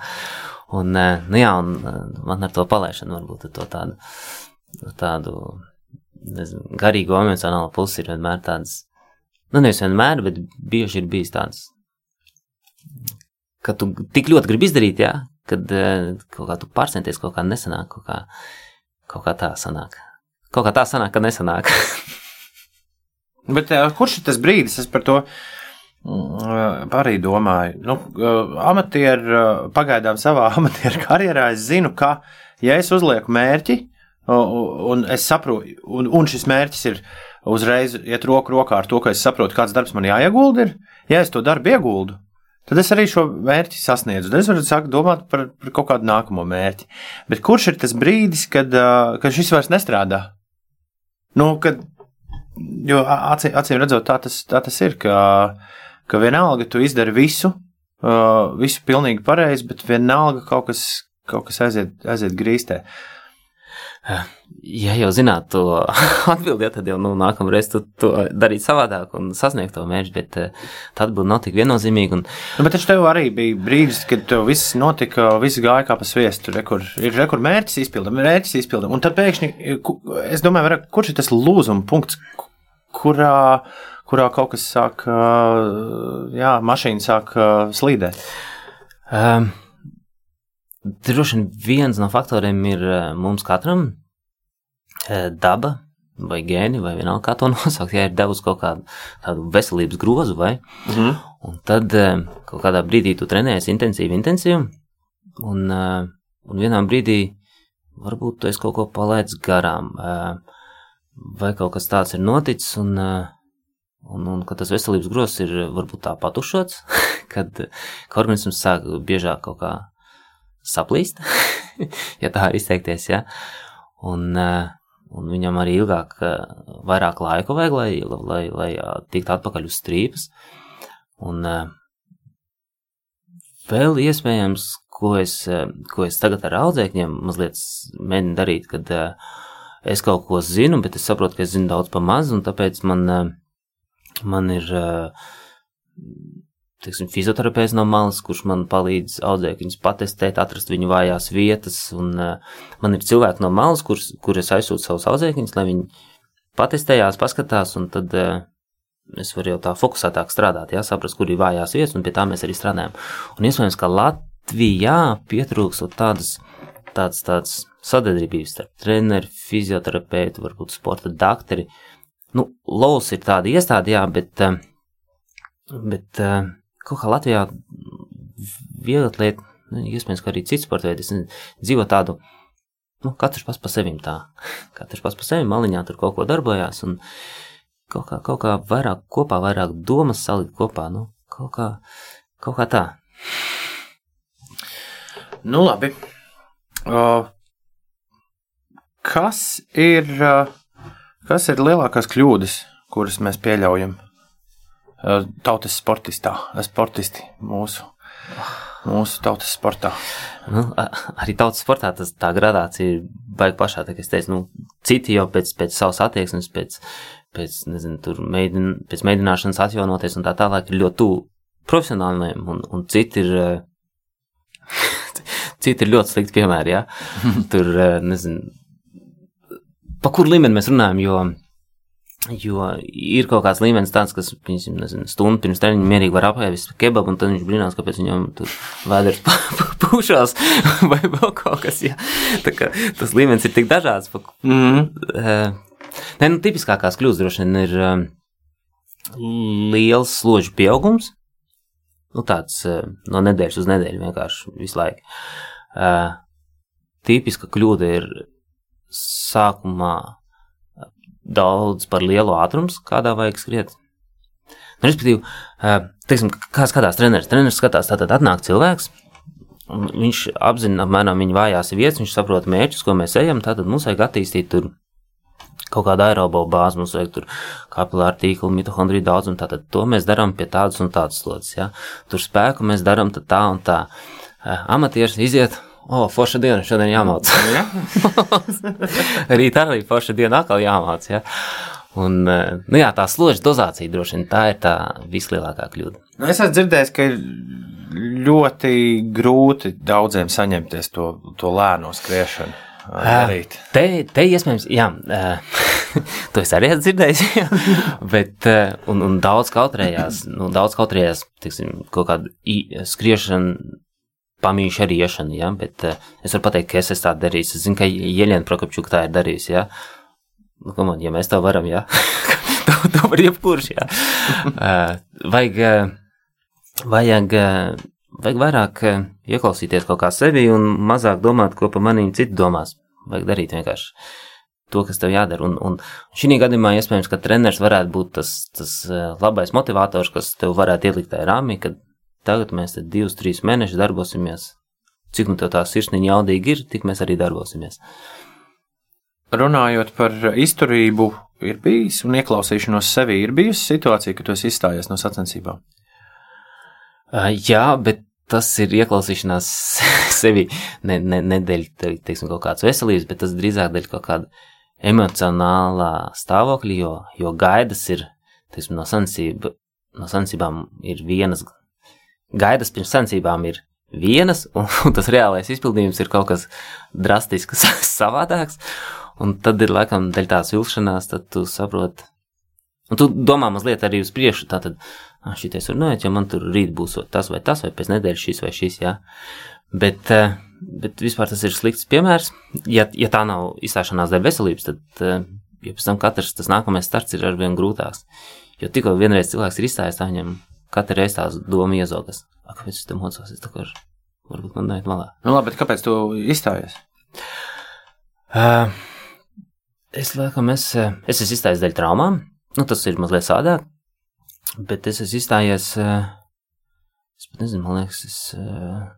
Un, uh, nu jā, un uh, man ar to palaišanu varbūt ar to tādu, tādu, nezinu, garīgo emocionālo pusi ir vienmēr tāds, nu nevis vienmēr, bet bieži ir bijis tāds, ka tu tik ļoti gribi izdarīt, jā, kad uh, kaut kā tu pārcenties, kaut kā nesanāk, kaut kā, kaut kā tā sanāk. Kaut kā tā sanāk, ka nesanāk. Bet eh, kurš ir tas brīdis? Es par to arī domāju. Nu, amatieru, pagaidām savā amatieru karjerā es zinu, ka, ja es uzlieku mērķi, un es saprotu, un, un šis mērķis ir uzreiz iet roku rokā ar to, ka es saprotu, kāds darbs man jāiegulda, ir, ja es to darbu ieguldu. Tad es arī šo mērķi sasniedzu. Tad es varu sākt domāt par, par kaut kādu nākamo mērķi. Bet kurš ir tas brīdis, kad, uh, kad šis vairs nestrādā? Nu, kad Jo acīm, acīm redzot, tā tas, tā tas ir, ka, ka vienalga tu izdari visu, uh, visu pilnīgi pareizi, bet vienalga kaut kas, kaut kas aiziet, aiziet grīstē. Ja jau zinātu to atbildi, ja, tad jau nu, nākamreiz tu to darīt savādāk un sasniegt to mērķi, bet uh, tā atbilde nav tik viennozīmīga. Un, Nu, bet taču tev arī bija brīdis, kad tev viss notika, viss gāja kā pa sviestu. Rekur, ir rekur mērķis izpildām, mērķis izpildām. Un tad pēkšņi, es domāju, kurš ir tas lūzuma punkts, kurā, kurā kaut kas sāk, jā, mašīna sāk slīdēt. um, droši vien viens no faktoriem ir mums katram daba vai gēni, vai vienalga kā to nosaukt, ja ir devusi kaut kādu tādu veselības grozu, vai, Mhm. un tad kaut kādā brīdī tu trenējies intensīvi, intensīvi, un, un vienā brīdī varbūt tu esi kaut ko palaidis garām, vai kaut kas tāds ir noticis, un, un, un tas veselības grozs ir uh, varbūt tā patušots, kad, ka organisms sāk biežāk kaut kā saplīst, ja tā var izteikties, ja, un, uh, un viņam arī ilgāk, vairāk laika vajag, lai, lai, lai tiktu atpakaļ uz strīpas, un vēl iespējams, ko es, ko es tagad ar audzēkņiem mazliet mēģinu darīt, kad es kaut ko zinu, bet es saprotu, ka es zinu daudz pa maz, un tāpēc man, man ir, teiksim, fizioterapeits no malas, kurš man palīdz audzēkņus patestēt, atrast viņu vājās vietas, un man ir cilvēki no malas, kurus, kur es aizsūtu savus audzēkņus, lai viņi patestējās, paskatās, un tad es varu jau tā fokusētāk strādāt, jā, saprast, kur ir vājās vietas, un pie tā mēs arī strādājam. Un iespējams, ka Latvijā pietrūkstot tādas, tādas, tādas sadarbības starp treneri, fizioterapeitu, varbūt sporta dakteri. Nu, Laus ir tāda iestāde, jā, bet, uh, bet uh, kaut kā Latvijā viegli, nu, iespējams, ka arī cits sporta veids dzīvo tādu, nu, katrs pats pa sevim tā, katrs pats pa sevim maliņā tur kaut ko darbojās, un kaut kā, kaut kā vairāk kopā, vairāk domas salikt kopā, nu, kaut kā, Kaut kā tā. Nu, labi. Uh, kas, ir, uh, kas ir lielākās kļūdas, kuras mēs pieļaujam tautas sportistā, sportisti mūsu, mūsu tautas sportā? Nu, arī tautas sportā tas tā gradācija ir baigta pašā. Tā, es teicu, nu, citi jau pēc, pēc savas attieksmes, pēc, pēc, nezinu, tur mēģin, pēc mēģināšanas atjaunoties un tā tālāk ir ļoti tuvu profesionāliem, un, un citi ir. Citi ir ļoti slikti piemēri, jā. Tur, nezinu, pa kuru līmeni mēs runājam, jo, jo ir kaut kāds līmenis tāds, kas, piemēram, nezinu, stundu pirms treniņa mierīgi var apēst kebabu, un tad viņš brīnās, kāpēc viņam tur vēders pūšās vai vēl kaut kas, jā. Tā kā tas līmenis ir tik dažāds, pa, Mm. uh, ne, nu, tipiskākās kļūdas droši vien ir um, liels slodžu pieaugums, nu, tāds uh, no nedēļas uz nedēļu vienkārši visu laiku. Tipiska kļūda ir sākumā uh, daudz par lielu ātrumu, kādā vajag skriet. Nu, respektīvi, uh, teiksim, kā skatās treneris? Treneris skatās, tātad atnāk cilvēks, viņš apzina apmēram viņa vājās vietas, viņš saprot mērķus, ko mēs ejam, tātad mums vajag attīstīt tur kaut kādu aerobo bāzi, mums vajag tur kapilāru tīklu, mitohondriju daudzumu, tātad to mēs darām pie tādas un tādas slodzes, ja. Tur spēku mēs darām tad tā un tā. Uh, amatieris iziet, o, forša diena, šodien jāmāc. Ja? Rīt arī forša diena atkal jāmāc, ja. Un, uh, nu jā, tā slodža dozācija droši vien tā ir tā vislielākā kļūda. Nu, es esmu dzirdējis, ka ir ļoti grūti daudziem saņemties to, to lēno skriešanu. ā, darīt. Te, te iespējams, jā, uh, to es arī esmu dzirdējis, jā, bet, un, un daudz kautrējās, nu, daudz kautrējās, tiksim, kaut kādu i- skriešanu, pamīšu arī iešanu, jā, bet uh, es varu pateikt, ka es esmu tā darījis. Es zinu, ka Jeļena Prokopčuk tā ir darījusi, jā. Nu, kam on, ja mēs to varam, jā. to, to var jebkurš, jā. Uh, vajag, uh, vajag, vajag vairāk ieklausīties kaut kā sevi un mazāk domāt, ko pa manīm citi domās. Vajag darīt vienkārši to, kas tev jādara. Un, un šī gadījumā iespējams, ka treneris varētu būt tas, tas labais motivators, kas tev varētu ielikt tajā rāmī, ka tagad mēs te divus, trīs mēnešus darbosimies. Cik nu tā sirsniņa jaudīgi ir, tik mēs arī darbosimies. Runājot par izturību, ir bijis un ieklausīšanos sevi, ir bijusi situācija, ka tu esi izstājies no sacensībām. Uh, jā, bet tas ir ieklausīšanās sevi ne, ne, ne dēļ te- teiksim, kaut kādas veselības, bet tas drīzāk dēļ kaut kāda emocionālā stāvokļa, jo, jo gaidas ir teiksim, no, sensība, no sensībām ir vienas. Gaidas pirms sensībām ir vienas, un, un tas reālais izpildījums ir kaut kas drastisks, savādāks. Un tad ir laikam dēļ tās vilšanās, tad tu saproti. Un tu domā mazliet arī uz priekšu, tātad, ah, šitais var noiet, ja man tur rīt būs tas vai tas, vai pēc nedēļas šis vai šis, jā. Bet, eh, bet vispār tas ir slikts piemērs. Ja, ja tā nav izstāšanās dēļ veselības, tad, eh, ja pēc tam katrs tas nākamais starts ir arvien grūtāks. Jo tikko vienreiz cilvēks ir izstājies, tā viņam katru reizi tās doma iezogas. Kāpēc es te mocos, es kā varbūt man neiet malā. Nu, labi, bet kāpēc tu izstājies? Uh, es laikam, es, es esmu izstājies dēļ traumām. Nu, tas ir mazliet sādāk. Bet es esmu izstājies. eh, Es pat nezinu, man liekas, es. eh,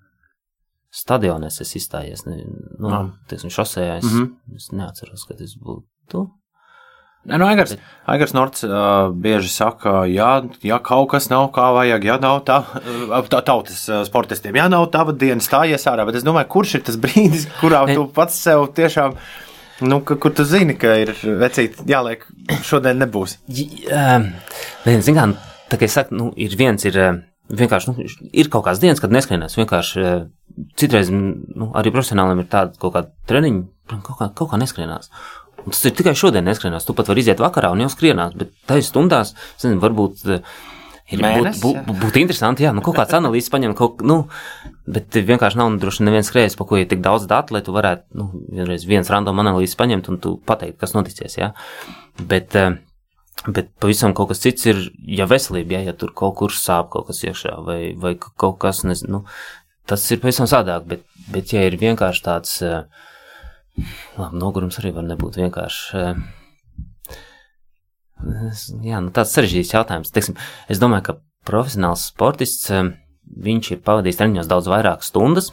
Stadionā es esmu izstājies. Ne, nu, Ah. teiksim, šosejā es, mm. -hmm. es neatceros, kad es būtu. Nu, Aigars, Aigars Norts uh, bieži saka, ja, ja kaut kas nav kā vajag, ja nav tā, tā tautas sportistiem, ja nav tava diena stājies ārā, bet es domāju, kurš ir tas brīdis, kurā Ne. tu pats sev tiešām, nu, ka, kur tu zini, ka ir vecīt jāliek, šodien nebūs. Nē, zin kā, tā kā es saku, nu, ir viens, ir vienkārši, nu, ir kaut kāds dienas, kad neskrienās. Vienkārši citreiz, nu, arī profesionāliem ir tāda kaut kāda treniņa, kaut kā, kaut kā neskrienās. Un tas ir tikai šodien neskrienās. Tu pat vari iziet vakarā un jau skrienās, bet tajā stundās, zinu, varbūt. eh, Ir būt, Mēnesis, būt, jā. būt interesanti, jā, nu, kaut kāds analīzes paņemt, kaut, nu, bet vienkārši nav nu, droši vien neviens skrējējis, pa ko ir tik daudz datu, lai tu varētu, nu, vienreiz viens random analīzes paņemt un tu pateikt, kas noticies, jā. Bet, eh, Bet pavisam kaut kas cits ir, ja veselība, ja, ja tur kaut kur sāp kaut kas iekšā, vai, vai ka- kaut kas, nezinu, nu, tas ir pavisam sādāk, bet, bet ja ir vienkārši tāds, eh, labi, nogurums arī var nebūt vienkārši, eh, jā, nu tāds sarežģīts jautājums. Teiksim, es domāju, ka profesionāls sportists, eh, viņš ir pavadījis treniņos daudz vairāk stundas,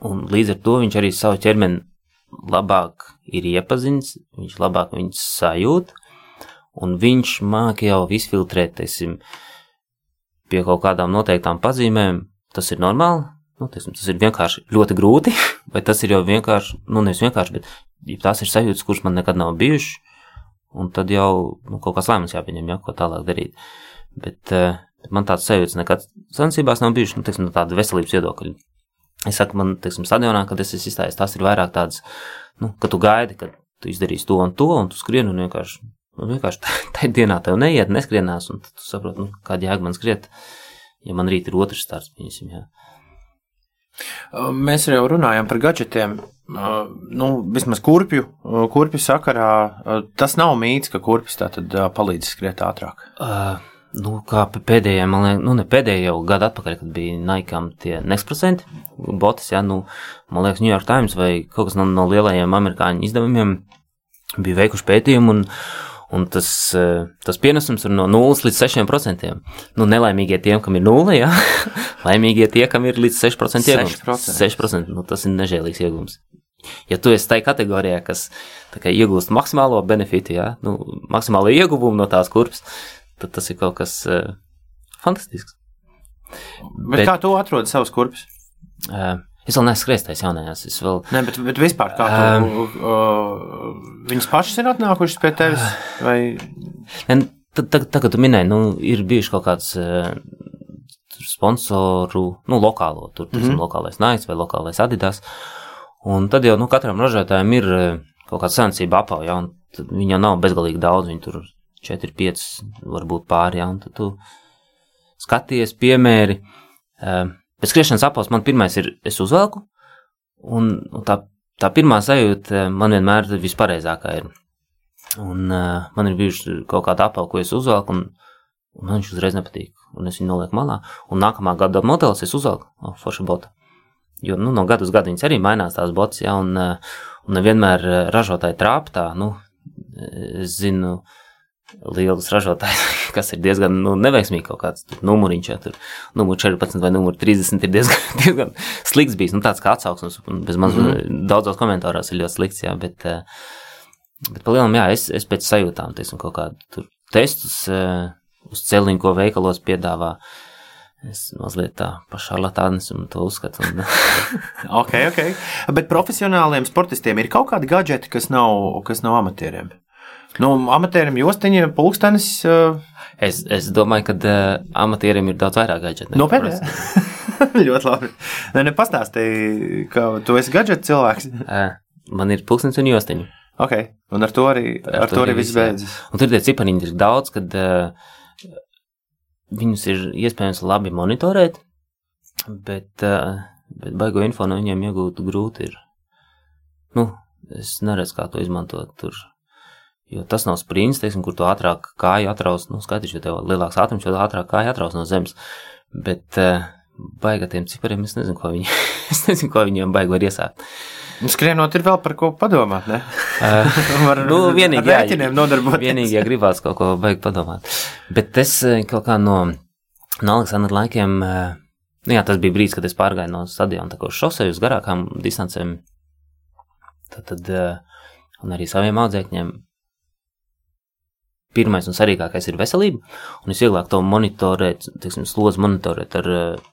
un līdz ar to viņš arī savu ķermeni labāk ir iepazinis, viņš labāk viņus sajūt, un viņš māk jau izfiltrēt, teiksim, pie kaut kādām noteiktām pazīmēm, tas ir normāli, nu, teiksim, tas ir vienkārši ļoti grūti, vai tas ir jau vienkārši, nu, nevis vienkārši, bet ja tās ir sajūtas, kuras man nekad nav bijušas, un tad jau nu, kaut kāds lēmums jāpieņem, ja, ko tālāk darīt. Bet uh, man tāds sajūtas nekad sacensībās nav bijušas, nu, teiksim, no tāda veselības viedokļa. Es saku, man, teiksim, stadionā, kad es esmu izstājies, tas ir vairāk tāds, nu, ka tu gaidi, ka tu izdarīsi to un to, un tu skrieni un vienkārši, nu, vienkārši tajā dienā tev neiet, neskrienās, un tu saproti, nu, kāda jēga man skriet, ja man rīt ir otrs starts, pieņemsim, jā. Mēs jau runājām par gadgetiem. Nu, vismaz kurpju, kurpju sakarā tas nav mīts, ka tad palīdz skriet ātrāk. Uh, nu, kā pēdējā, man liekas, nu, ne pēdējā gada atpakaļ, kad bija Naikam tie Nexprocenti botas, jā, nu, man liekas, New York Times vai kaut kas no, no lielajiem amerikāņu izdevumiem bija veikuši pētījumu un, Un tas, tas pienesums ir no 0 līdz 6%. Nu, nelaimīgie tiem, kam ir 0, jā, laimīgie tie, kam ir līdz 6% iegūms. 6%. 6% nu, tas ir nežēlīgs iegūms. Ja tu esi tajā kategorijā, kas kā, iegūst maksimālo benefitu, jā, nu, maksimālo ieguvumu no tās kurpes, tad tas ir kaut kas uh, fantastisks. Bet, bet kā tu atrodi savus kurpes? Uh, Es vēl neesmu skrējis jaunajās. Es vēl. Nē, bet, bet vispār kā tu. Um, viņas pašas ir atnākušas pie tevis? Vai... Tad, tad, kad tu minēji, nu, ir bijuši kaut kāds sponsoru, nu, lokālo, tur, mm -hmm. lokālais Nike vai lokālais Adidas. Un tad jau, nu, katram ražotājam ir kaut kāda sensība apauja, un viņi jau nav bezgalīgi daudz, viņi tur 4, 5, varbūt pāri, ja, un tad tu skaties, piemēri. Uh, Bet skriešanas apels man pirmais ir, es uzvelku, un, un tā, tā pirmā sajūta man vienmēr vispareizākā. Ir. Un uh, man ir bijuši kaut kāda apela, ko es uzvelku, un, un man viņš uzreiz nepatīk. Un es viņu nolieku malā, un nākamā gada modelis es uzvelku oh, forša bota. Jo nu, no gada uz gadu viņas arī mainās tās botas, ja, un, un nevienmēr ražotāji trāptā. Nu, es zinu, uh, lielus ražotājus, kas ir diezgan nu, neveiksmīgi kaut kāds numuriņš, ja tur numur 14 vai numur 30 ir diezgan, diezgan slikts bijis, nu tāds kā atsauksmes, un bez maz mm -hmm. daudzos komentāros ir ļoti slikts, jā, bet, eh, bet pa lielam, jā, es, es pēc sajūtām, teiksim, kaut kādu tur testus uh, uz celiņu, ko veikalos piedāvā, Es mazliet tā pašarlatānis un to uzskatu. Un... ok, ok. Bet profesionāliem sportistiem ir kaut kādi gadgeti, kas nav, kas nav amatieriem? Nu, amatierim jostiņa, pulkstenis. Uh... Es, es domāju, ka uh, amatierim ir daudz vairāk gadgetu. Nopietni. ļoti labi. Nē, ne, pastāstīji, ka tu esi gadgetu cilvēks. uh, man ir pulkstenis un jostiņa. Ok, un ar to arī, ar, ar to arī viss beidzas. Un tur tie cipariņi ir daudz, kad uh, viņus ir iespējams labi monitorēt, bet, uh, bet baigo info no viņiem iegūt grūti ir. Nu, es neredzu, kā to izmantot tur Jo tas nav sprints, teiksim, kur tu ātrāk kāju atraus, nu, skaidrs, jo tev lielāks ātrums, jo ātrāk kāju atraus no zemes. Bet uh, baiga tiem cipariem, es nezinu, ko viņi, es nezinu, ko viņiem baigi var iesākt. Nu, skrienot ir vēl par ko padomāt, ne? Uh, var, nu, vienīgi, jā, nodarboties. Vienīgi, ja gribās kaut ko baigi padomāt. Bet es kaut kā no, no Aleksandra laikiem, nu jā, tas bija brīdis, kad es pārgāju no stadiona tā kā uz šoseju uz garākām distancēm. Tad, tad un arī saviem audzēkņiem pirmais un svarīgākais ir veselība, un visvieglāk to monitorēt, teiksim, slodzi monitorēt ar uh,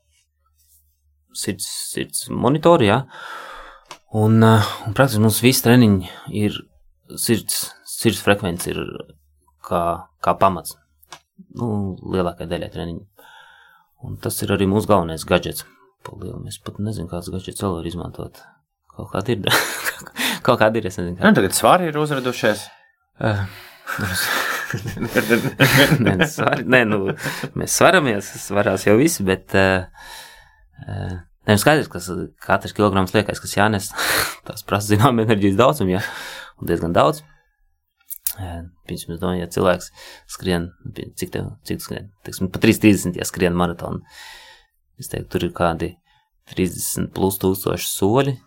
sirds, sirds monitoru, jā. Un, uh, un praktiski mums visi treniņi ir sirds, sirds frekvence ir kā, kā pamats, nu, lielākai daļai treniņu. Un tas ir arī mūsu galvenais gadgets. Palielu. Es pat nezinu, kāds gadgets vēl var izmantot. Kaut kāda ir. Kaut kāda ir, es nezinu. Kā. Nu, tagad svāri ir uzradušies. Uh, nē, svar, nē, nu, mēs svaramies, svarās jau visi, bet uh, uh, Nē, skaidrs, ka katrs kilograms liekais, kas jānes, tas prasa zinām enerģijas daudzumu, jā, un diezgan daudz. Pirms mēs domājam, ja cilvēks skrien, cik tev, cik skrien, teiksim, pa 3.30, ja skrien maratonu, es teiktu, tur ir kādi 30 plus tūkstoši soļi,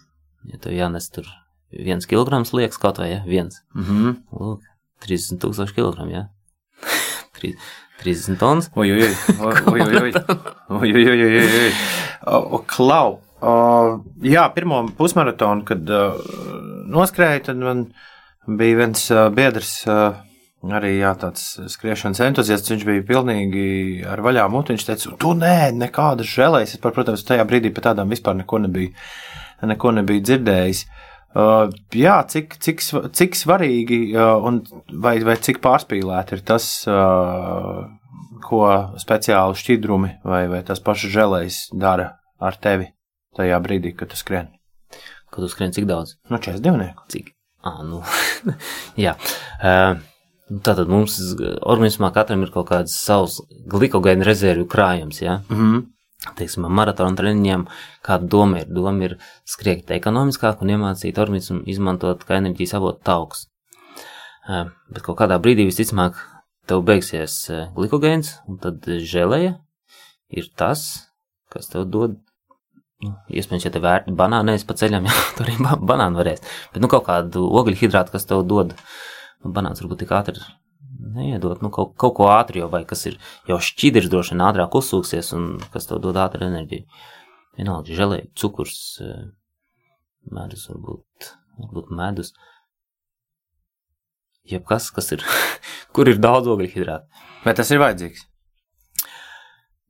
ja tev jānes tur viens kilograms liekas kaut vai, ja, viens. Mm -hmm. Lūk, 30 tūkstoši kilogramu, jā. Ja? 30 tons. Oi, oi, oi, oi, oi, oi, oi, oi. O, klau, o, jā, pirmo pusmaratonu, kad uh, noskrēju, tad man bija viens uh, biedrs, uh, arī jā, tāds skriešanas entuziasts. Viņš bija pilnīgi ar vaļā muti. Viņš teica, tu nē, nekādas žēlējas. Es, protams, tajā brīdī par tādām vispār neko nebiju, neko nebiju dzirdējis. Uh, jā, cik, cik, cik svarīgi uh, un vai, vai cik pārspīlēti ir tas, uh, ko speciāli šķidrumi vai, vai tas pašs žēlējs dara ar tevi tajā brīdī, kad tu skrien. Kad tu skrien cik daudz? Nu, 42. Cik? Ah, nu, jā. Uh, Tātad mums organismā katram ir kaut kāds savs glikogēna rezervju krājums, jā. Mm -hmm. Teiksim, ar maratonu treniņiem, kāda doma ir? Doma ir skriet ekonomiskāk un iemācīt organismu izmantot kā enerģijas avotu tauks. Bet kaut kādā brīdī visticamāk tev beigsies glikogēns, un tad žēlēja ir tas, kas tev dod Nu, iespējams, ja te vērti banāni nevis pa ceļam, jā, tur arī ba banāni varēs. Bet, nu, kaut kādu ogļu hidrātu, kas tev dod, nu, banāns varbūt tik ātri neiedot, nu, kaut, kaut ko ātri jau, vai kas ir jau šķidrs droši vien ātrāk uzsūksies un kas tev dod ātru enerģiju. Vienalga, želē, cukurs, eh, medus varbūt, varbūt medus. Jebkas, kas ir, kur ir daudz ogļu hidrātu. Vai tas ir vajadzīgs?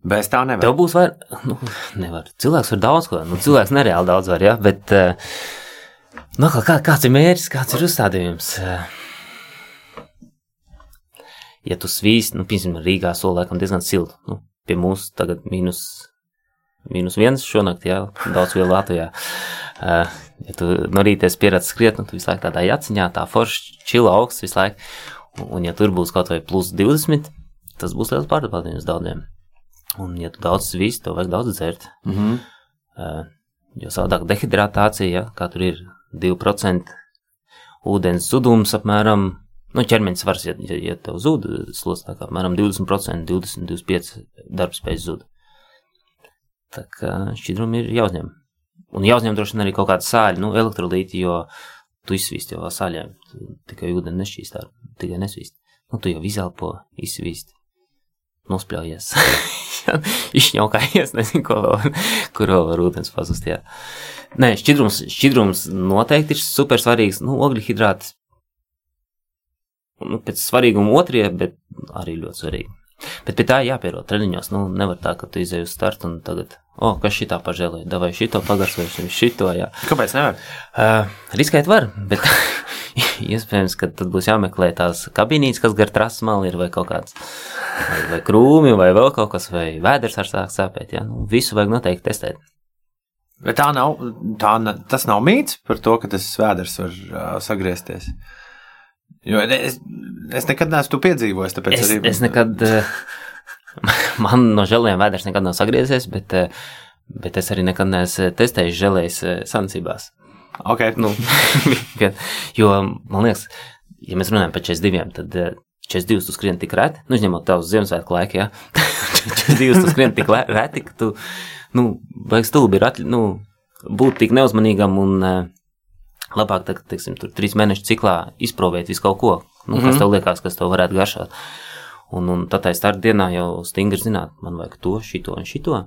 Bez tā nevar. Tev būs vairāk, nu, nevar. Cilvēks var daudz ko, nu, cilvēks nereāli daudz var, jā, bet, uh, nu, kā, kāds ir mērķis, kāds ir uzstādījums? Uh, ja tu svīst, nu, piemēram, Rīgā sola laikam diezgan siltu, nu, pie mums tagad mīnus, mīnus viens šonakt, jā, daudz vēl Latvijā. Uh, ja tu no rīta esi pieradis skriet, nu, tu visu laiku tādā jaciņā, tā forši čila augsts visu laiku, un, un ja tur būs kaut vai plus 20, tas būs liels pārbaudījums daudziem. Un, ja tu daudz svīsti, tev vajag daudz dzert. Mm -hmm. Uh, jo savādāk dehidratācija, ja, kā tur ir 2% ūdens zudums apmēram, nu, ķermeņa svars, ja, ja, ja tev zūd slodz, tā kā apmēram 20%, 20-25% darbspējas zūd. Tā kā šķidrumi ir jāuzņem. Un jāuzņem droši vien arī kaut kāda sāļa, nu, elektrolīti, jo tu izsvīsti jau sāļiem, tikai ūdeni nešķīst, tikai nesvīsti. Nu, tu jau izelpo, izsvīsti, nospļaujies. izšņaukājies, nezinu, ko vēl, kur vēl var ūdens pazust. Jā. Nē, šķidrums, šķidrums noteikti ir super svarīgs. Nu, ogļu hidrāts nu, pēc svarīguma otrie, bet arī ļoti svarīgi. Bet pie tā jāpierod treniņos. Nu, nevar tā, ka tu izēji uz startu un tagad, oh, kas šitā pažēlēja, davai šito pagarsojuši, šito, jā. Kāpēc nevar? Uh, riskēt var, bet iespējams, ka tad būs jāmeklē tās kabinītes, kas gar trases mali ir vai kaut kāds, vai, vai krūmi, vai vēl kaut kas, vai vēders ar sāk sāpēt, jā. Nu, visu vajag noteikti testēt. Bet tā nav, tā, tas nav mīts par to, ka tas svētdienas var uh, sagriezties. Jo es, es nekad neesmu piedzīvojis. tāpēc Es, arī- es nekad, uh, man no žēliem vēders nekad nav sagriezies, bet, uh, bet es arī nekad neesmu testējis žēlējas sancībās. Okay. Nu, jo, man liekas, ja mēs runājam par 42, tad eh, 42 tu skrien tik reti, nu, izņemot tavus Ziemassvētku laiku, jā. 42 tu skrien tik reti, ka tu, nu, vajag stulbi ir atļ, nu, būt tik neuzmanīgam un uh, labāk, tā, teiksim, tur trīs mēnešu ciklā izprovēt visu kaut ko, nu, kas tev liekas, kas tev varētu garšāt. Un, un tad tā starta dienā jau stingri zināt, man vajag to, šito un šito.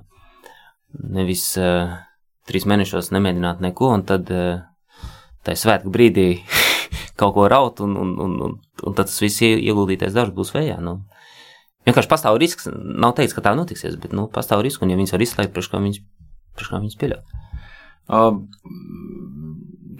Nevis uh, trīs mēnešos nemēģināt neko, un tad uh, tā svētku brīdī kaut ko raut, un, un, un, un, un tad tas viss ie- ieguldītais darbs būs vējā. Nu. Vienkārši pastāv risks, nav teiks, ka tā notiksies, bet nu, pastāv risks, un ja viņas var izslēgt, priekš kā viņas, priekš kā viņas pieļaut. Uh,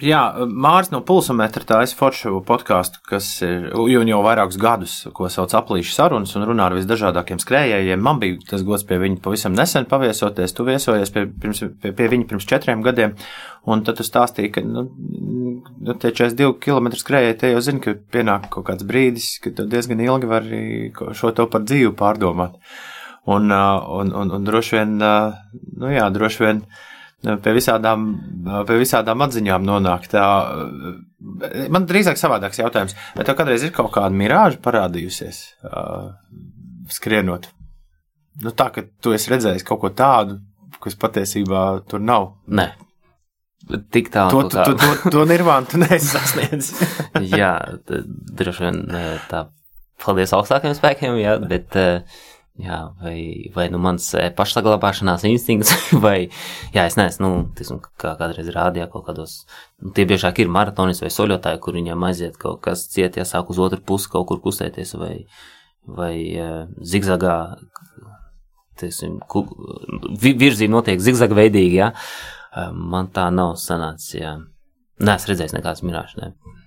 jā, Mārcis no Pulsometra taisa foršu podkāstu, kas ir jau, vairākus gadus, ko sauc aplīšu sarunas un runā ar visdažādākiem skrējējiem. Man bija tas gods pie viņa pavisam nesen paviesoties. Tu viesojies pie, pirms, pie, pie viņa pirms četriem gadiem, un tad tu stāstīji, ka nu, nu, tie 42 km skrējēji, te jau zini, ka pienāk kaut kāds brīdis, kad tu diezgan ilgi vari šo to par dzīvu pārdomāt. Un, uh, un, un, un droši vien, uh, nu jā, droši vien pie visādām, pie visādām atziņām nonāk. Tā, man drīzāk savādāks jautājums, vai tev kādreiz ir kaut kāda mirāža parādījusies skrienot? Nu, tā, ka tu esi redzējis kaut ko tādu, kas patiesībā tur nav. Nē, tik tālu. To, to, to, to, nirvānu tu neesi sasniedzis. Jā, droši vien tā paldies augstākajiem spēkiem, jā, bet, uh, jā, vai, vai nu mans pašsaglabāšanās instinkts, vai, jā, es neesmu, nu, tiksim, kā kādreiz rādījā kaut kādos, nu, tie biežāk ir maratonis vai soļotāji, kur viņam aiziet kaut kas ciet, jāsāk uz otru pusi kaut kur kustēties, vai, vai uh, zigzagā, teiksim, virzība notiek zigzag veidīgi, jā, uh, man tā nav sanācis, jā. Nē, es redzēju nekādas mirāžas, ne.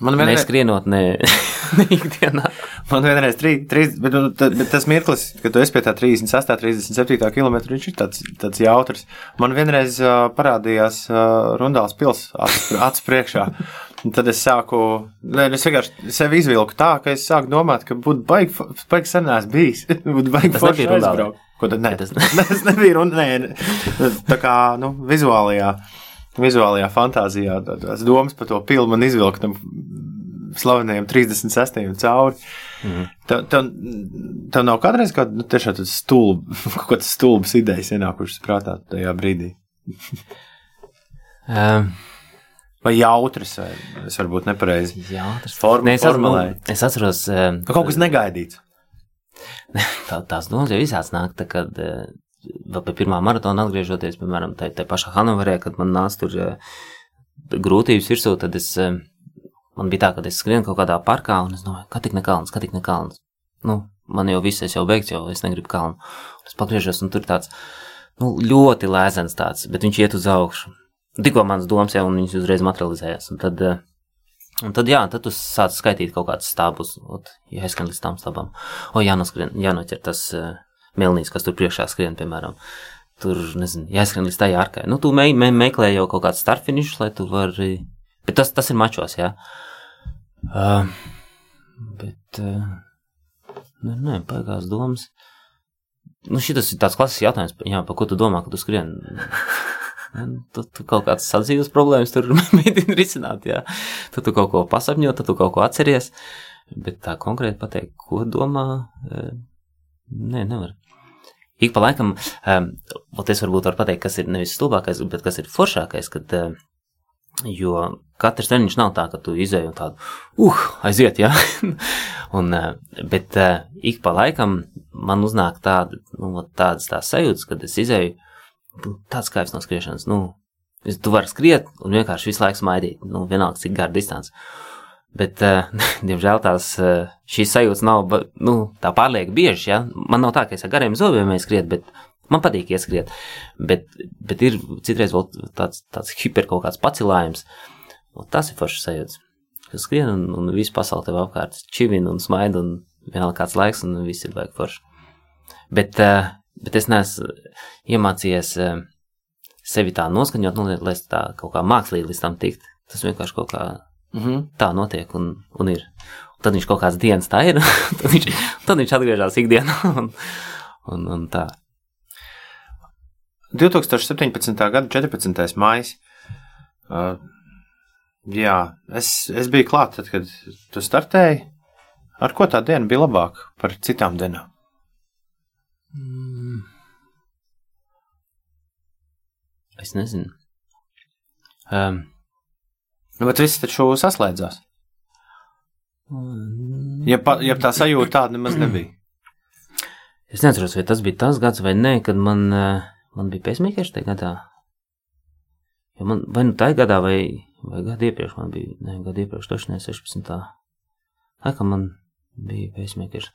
Man vienreiz... Neskrienot, ne, ne ikdienā. Man vienreiz trīs, trīs bet, nu, bet tas mirklis, kad tu esi pie tā 38, 37 km, viņš ir tāds, tāds jautrs. Man vienreiz uh, parādījās uh, Rundāls pils acis priekšā. Un tad es sāku, ne, es vienkārši sevi izvilku tā, ka es sāku domāt, ka būtu baigi, baigi senās bijis. būtu baigi forši aizbraukt. Ko tad ne? Tas, tas nebija runa, nē, tā kā, nu, vizuālajā vizuālajā fantāzijā tās domas par to pilnu man izvilkt tam slavenajam 36. cauri. Mm. Tev, tev, tev nav kādreiz kāda nu, tiešām stulba, kaut kādas stulbas idejas ienākušas prātā tajā brīdī. um. Vai jautrs, vai es varbūt nepareizi. Forma, ne, es, nu, es atceros. Um, kaut kas negaidīts. Tā, tās domas jau visāds nāk, tā, kad uh, vēl pie pirmā maratona atgriežoties, piemēram, tajā tā pašā Hanoverē, kad man nāca tur uh, grūtības virsū, tad es, uh, man bija tā, ka es skrienu kaut kādā parkā un es domāju, ka tik ne kalns, ka tik ne kalns. Nu, man jau viss, es jau beigts, jau es negribu kalnu. Es pagriežos un tur tāds, nu, ļoti lēzens tāds, bet viņš iet uz augšu. Tikko mans domas jau un viņas uzreiz materializējās. Un tad, uh, Un tad, jā, tad tu sāc skaitīt kaut kādus stāvus, ja aizskan līdz tam stāvam. O, jānoskrien, jānoķer tas uh, Melnīs, kas tur priekšā skrien, piemēram. Tur, nezinu, jāskrien līdz tai ārkai. Nu, tu me, me, meklē jau kaut kādu starfinišu, lai tu vari. Bet tas, tas ir mačos, jā. Uh, bet, uh, nē, nē, paigās domas. Nu, šis ir tāds klasisks jautājums, jā, par ko tu domā, kad tu skrien. Tu, tu kaut kādas sadzīves problēmas tur mēģini risināt, jā. Tad tu kaut ko pasapņo, tad tu kaut ko atceries. Bet tā konkrēti pateikt, ko domā, nē, nevar. Ik pa laikam, um, es varbūt varu pateikt, kas ir nevis stulbākais, bet kas ir foršākais, kad, uh, jo katrs treniņš nav tā, ka tu izēji un tādu, uh, aiziet, jā, un, uh, bet uh, ik pa laikam man uznāk tāda, nu, tādas tās sajūtas, kad es izēju, nu, tāds kaivs no skriešanas, nu, tu vari skriet un vienkārši visu laiku smaidīt, nu, vienalga, cik gara distance. Bet, uh, diemžēl, tās uh, šīs sajūtas nav nu, tā pārlieku bieži. Ja? Man nav tā, ka es ar gariem zobiem skrietu, bet man patīk ieskriet. Bet, bet ir citreiz vēl tāds, tāds hiper kaut kāds pacilājums. Un tas ir foršs sajūta. Kas skrien un, un viss pasaule tev apkārt čivina un smaida un vienalga kāds laiks un viss ir vajag forši. Bet, uh, bet es neesmu iemācījies uh, sevi tā noskaņot, nu, lai es tā kaut kā mākslīgi līdz tam tikt. Tas vienkārši kaut kā Mm -hmm. Tā notiek un, un ir. Un tad viņš kaut kādas dienas tā ir, tad, viņš, tad viņš atgriežas ikdienā un, un, un tā. 2017. gada 14. maija. Uh, jā, es, es biju klāt, tad, kad tu startēji. Ar ko tā diena bija labāka par citām dienām? Mm. Es nezinu. Um, bet viss taču saslēdzās. Ja, pa, ja tā sajūta tāda nemaz nebija. Es neatceros, vai tas bija tas gads vai nē, kad man, eh, man bija pēcmīkers tajā gadā. Jo man, vai nu tajā gadā, vai, vai gadu iepriekš man bija, ne, gadu iepriekš, taču ne 16. Laikam man bija pēcmīkers.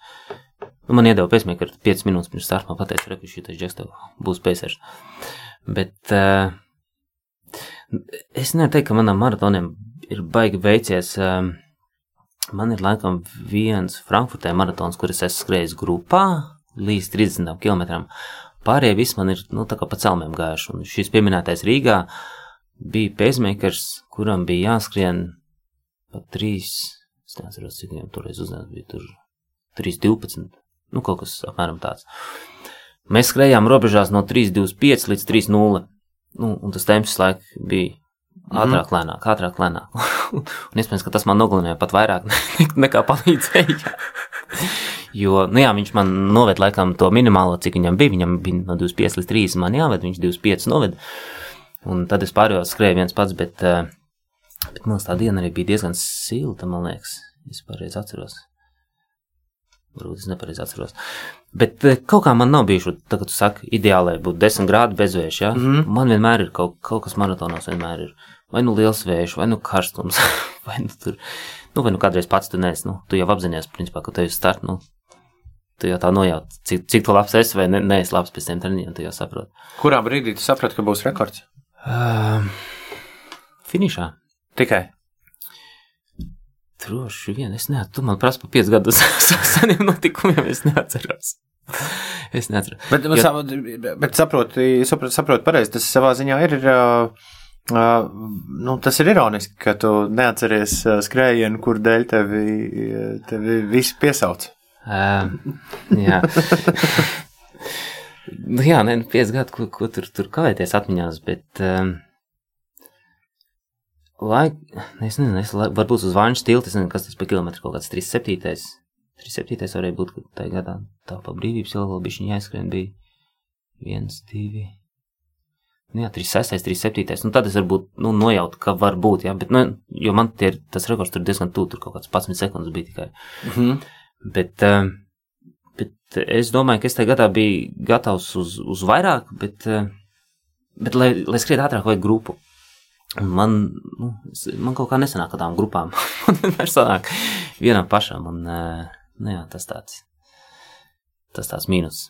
Nu, man iedeva pēcmīkeru 5 minūtes pirms starta, man pateica, ka šī tas džeks tev būs pēcers. Bet, uh, Es neteiktu, ka manam maratonam ir baigi veicies. Ehm, man ir laikam viens Frankfurtē maratons, kur es skrējis grupā līdz 30 km. Pārējie visi man ir nu, pa celmiem gājuši. Un šis pieminētais Rīgā bija pēcmeikars, kuram bija jāskrien pa 3, es neatceros, cik viņam toreiz uzdevums bija, tur 3.12, nu kaut kas apmēram tāds. Mēs skrējām robežās no 3.25 līdz 3.0. Nu, un tas temps laiku bija mhm. ātrāk, mm. lēnāk, ātrāk, lēnāk. un iespējams, ka tas man nogalināja pat vairāk nekā palīdzēja. jo, nu jā, viņš man noved laikam to minimālo, cik viņam bija. Viņam bija no 25 līdz 30, man jāved, viņš 25 noved. Un tad es pārējos skrēju viens pats, bet, eh, bet man tā diena arī bija diezgan silta, man liekas. Es pareizi atceros. Varbūt es nepareizi atceros. Bet eh, kaut kā man nav bijuši, tagad tu saki, ideālai būtu 10 grādi bezvējš, ja? Mm -hmm. Man vienmēr ir kaut, kaut kas maratonos, vienmēr ir vai nu liels vējš, vai nu karstums, vai nu tur, nu, vai nu kādreiz pats tu nes, nu, tu jau apzinājies, principā, ka tu esi start, nu, tu jau tā nojauc, cik, cik tu labs esi vai ne, neesi labs pēc tiem treniņiem, tu jau saproti. Kurā brīdī tu saprati, ka būs rekords? Uh, finišā. Tikai. Droši vien, es neatceros, tu man prasa pa 5 gadus seniem notikumiem, es neatceros. Es neatceros. Bet, Jo- jo... bet saproti, saproti, saproti pareizi, tas savā ziņā ir. Uh, uh, nu, tas ir ironiski, ka tu neatceries uh, skrējienu, kur dēļ tevi, uh, tevi visi piesauc. Uh, jā. nu, jā, nē, nu, 5 gadi, ko, ko tur, tur kavēties atmiņās, bet. Um, Laik, es nezinu, es lai, varbūt uz vāņu stilti, es nezinu, kas tas pa kilometru kaut kāds 37. 37. varēja būt, ka tajā gadā tā pa brīvības ielu vēl bišķiņ jāizskrien bija 1, 2. Nu jā, 36, 37. Nu, tad es varbūt nu, nojautu, ka var būt, jā, bet, nu, jo man tie, ir- tas rekords tur diezgan tuvu, tur kaut kāds 11 sekundes bija tikai. Mm -hmm. Bet, eh, bet es domāju, ka es tajā gadā biju gatavs uz, uz vairāk, bet, eh, bet lai, lai skriet ātrāk, vajag grupu. Un man, nu, es- man kaut kā nesanāk ar tādām grupām. Man vienmēr sanāk vienam pašam, un nu, jā, tas tāds, tas tāds mīnus.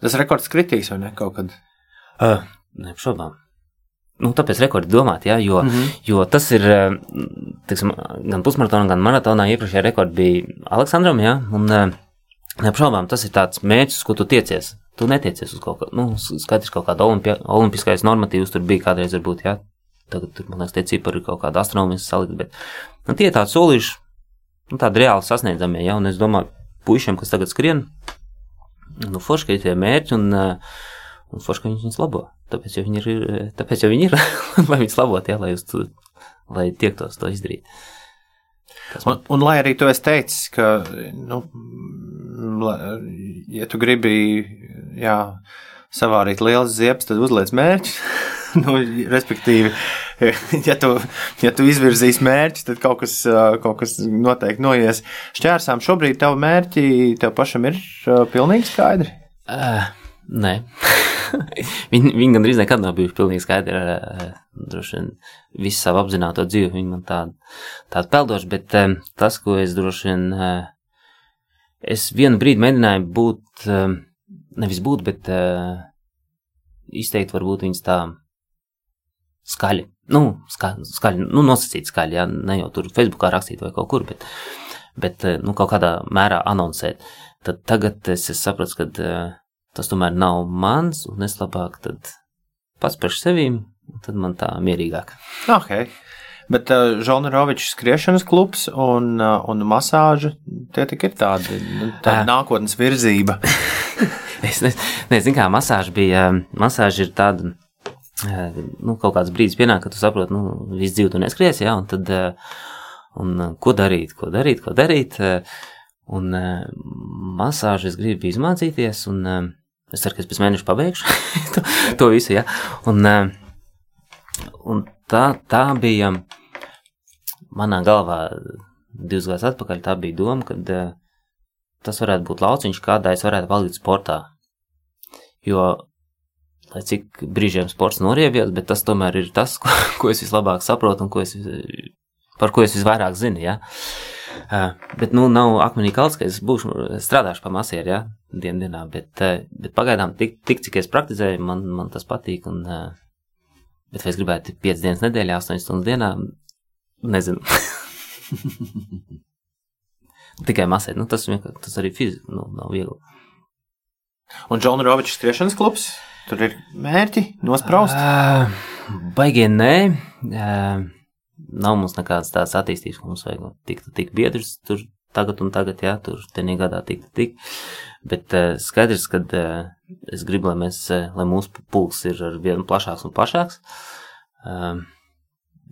Tas rekords kritīs vai ne kaut kad? Uh, Neapšaubām. Nu, tāpēc rekordi domāt, jā, jo, mm. -hmm. jo tas ir, teiksim, gan pusmaratonā, gan maratonā iepriekšējā rekordi bija Aleksandram, jā, un neapšaubām tas ir tāds mērķis, ko tu tiecies. Tu netiecies uz kaut ko, nu, skaidrs kaut kāda olimpi olimpiskais normatīvs tur bija kādreiz varbūt, jā, tagad tur, man liekas, tie cipari ir kaut kāda astronomiski salikt, bet, nu, tie ir tādi solīši, nu, tādi reāli sasniedzamie, jā, un es domāju, puišiem, kas tagad skrien, nu, forši, ka ir tie mērķi, un, eh, un forši, ka viņi viņus labo. Tāpēc jau viņi ir, eh, tāpēc jau viņi ir lai viņus labot, jā, lai, uz, tu, lai tiektos to izdarīt. Tas man, Un, un lai arī tu esi teicis, ka, nu, la- ja tu gribi, jā, savārīt liels ziepes, tad uzliec mērķi. nu, respektīvi, ja tu, ja tu izvirzīsi mērķi, tad kaut kas, kaut kas noteikti noies šķērsām. Šobrīd tavu mērķi tev pašam ir pilnīgi skaidri. uh, nē. viņi, viņi gandrīz nekad nav bijuši pilnīgi skaidri droši vien visu savu apzināto dzīvi. Viņi man tādu, tādu peldoši, bet tas, ko es droši vien, es vienu brīdi mēģināju būt, nevis būt, bet izteikt varbūt viņas tā skaļi. Nu, ska, skaļi, nu, nosacīt skaļi, jā, ne jau tur Facebookā rakstīt vai kaut kur, bet, bet nu, kaut kādā mērā anoncēt. Tad tagad es, es saprotu, ka tas tomēr nav mans, un es labāk tad pats par sevīm, un tad man tā mierīgāk. Okay. Bet uh, Žalnerovičs skriešanas klubs un, uh, un masāža tie tik ir tādi, tāda nākotnes virzība. Es nezinu, ne, kā masāža bija, masāža ir tāda, nu, kaut kāds brīdis pienāk, ka tu saproti, nu, visu dzīvi tu neskries, jā, un tad, un ko darīt, ko darīt, ko darīt, un masāžu es gribu izmācīties, un es ceru, ka es pēc mēneša pabeigšu to, to visu, jā, un, un tā, tā bija manā galvā divus gadus atpakaļ, tā bija doma, kad tas varētu būt lauciņš, kādā es varētu palikt sportā. Jo, lai cik brīžiem sports noriebjas, bet tas tomēr ir tas, ko, ko es vislabāk saprotu un ko es, par ko es visvairāk zinu. Ja? Uh, bet, nu, nav akmenī kalns, ka es būšu, strādāšu pa masieru, ja, dien dienā, bet, uh, bet pagaidām tik, tik, cik es praktizēju, man, man tas patīk, un, uh, bet vai es gribētu 5 dienas nedēļā, 8 stundas dienā, nezinu. Tikai masēt, nu, tas, tas arī fiziski, nu, nav viegli. Un Žalnerovičs skriešanas klubs, tur ir mērķi nospraust. Uh, Baigie nē, uh, nav mums nekādas tādas attīstības, ka mums vajag tikt tik biedrs tur tagad un tagad, jā, tur tenī gadā tikt tik. Bet uh, skaidrs, ka uh, es gribu, lai mēs, uh, lai mūsu pulks ir ar vienu plašāks un plašāks. Uh,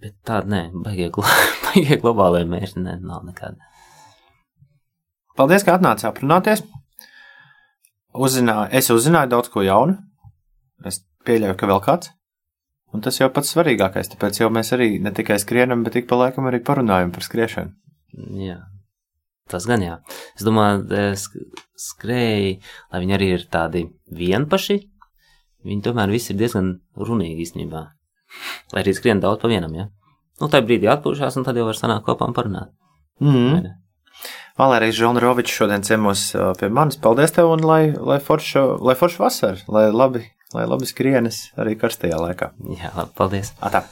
bet tāda nē, baigie, glo baigie globālajie mērķi, nē, nav nekāda. Paldies, ka atnācāt aprunāties. Uzzināju, es uzzināju daudz ko jaunu. Es pieļauju, ka vēl kāds. Un tas jau pats svarīgākais, tāpēc jau mēs arī ne tikai skrienam, bet ik pa laikam arī parunājam par skriešanu. Jā. Tas gan jā. Es domāju, sk- skrēji, lai viņi arī ir tādi vienpaši, viņi tomēr visi ir diezgan runīgi īstenībā. Lai arī skrien daudz pa vienam, jā. Nu, tā brīdī atpūšās, un tad jau var sanākt kopā un parunāt. Mm. ne? Valērijas Žonrovičs šodien ciemos ā, pie manis. Paldies tev un lai, lai forša lai forša vasara, lai labi, lai labi skrienes arī karstajā laikā. Jā, labi, paldies. Atā.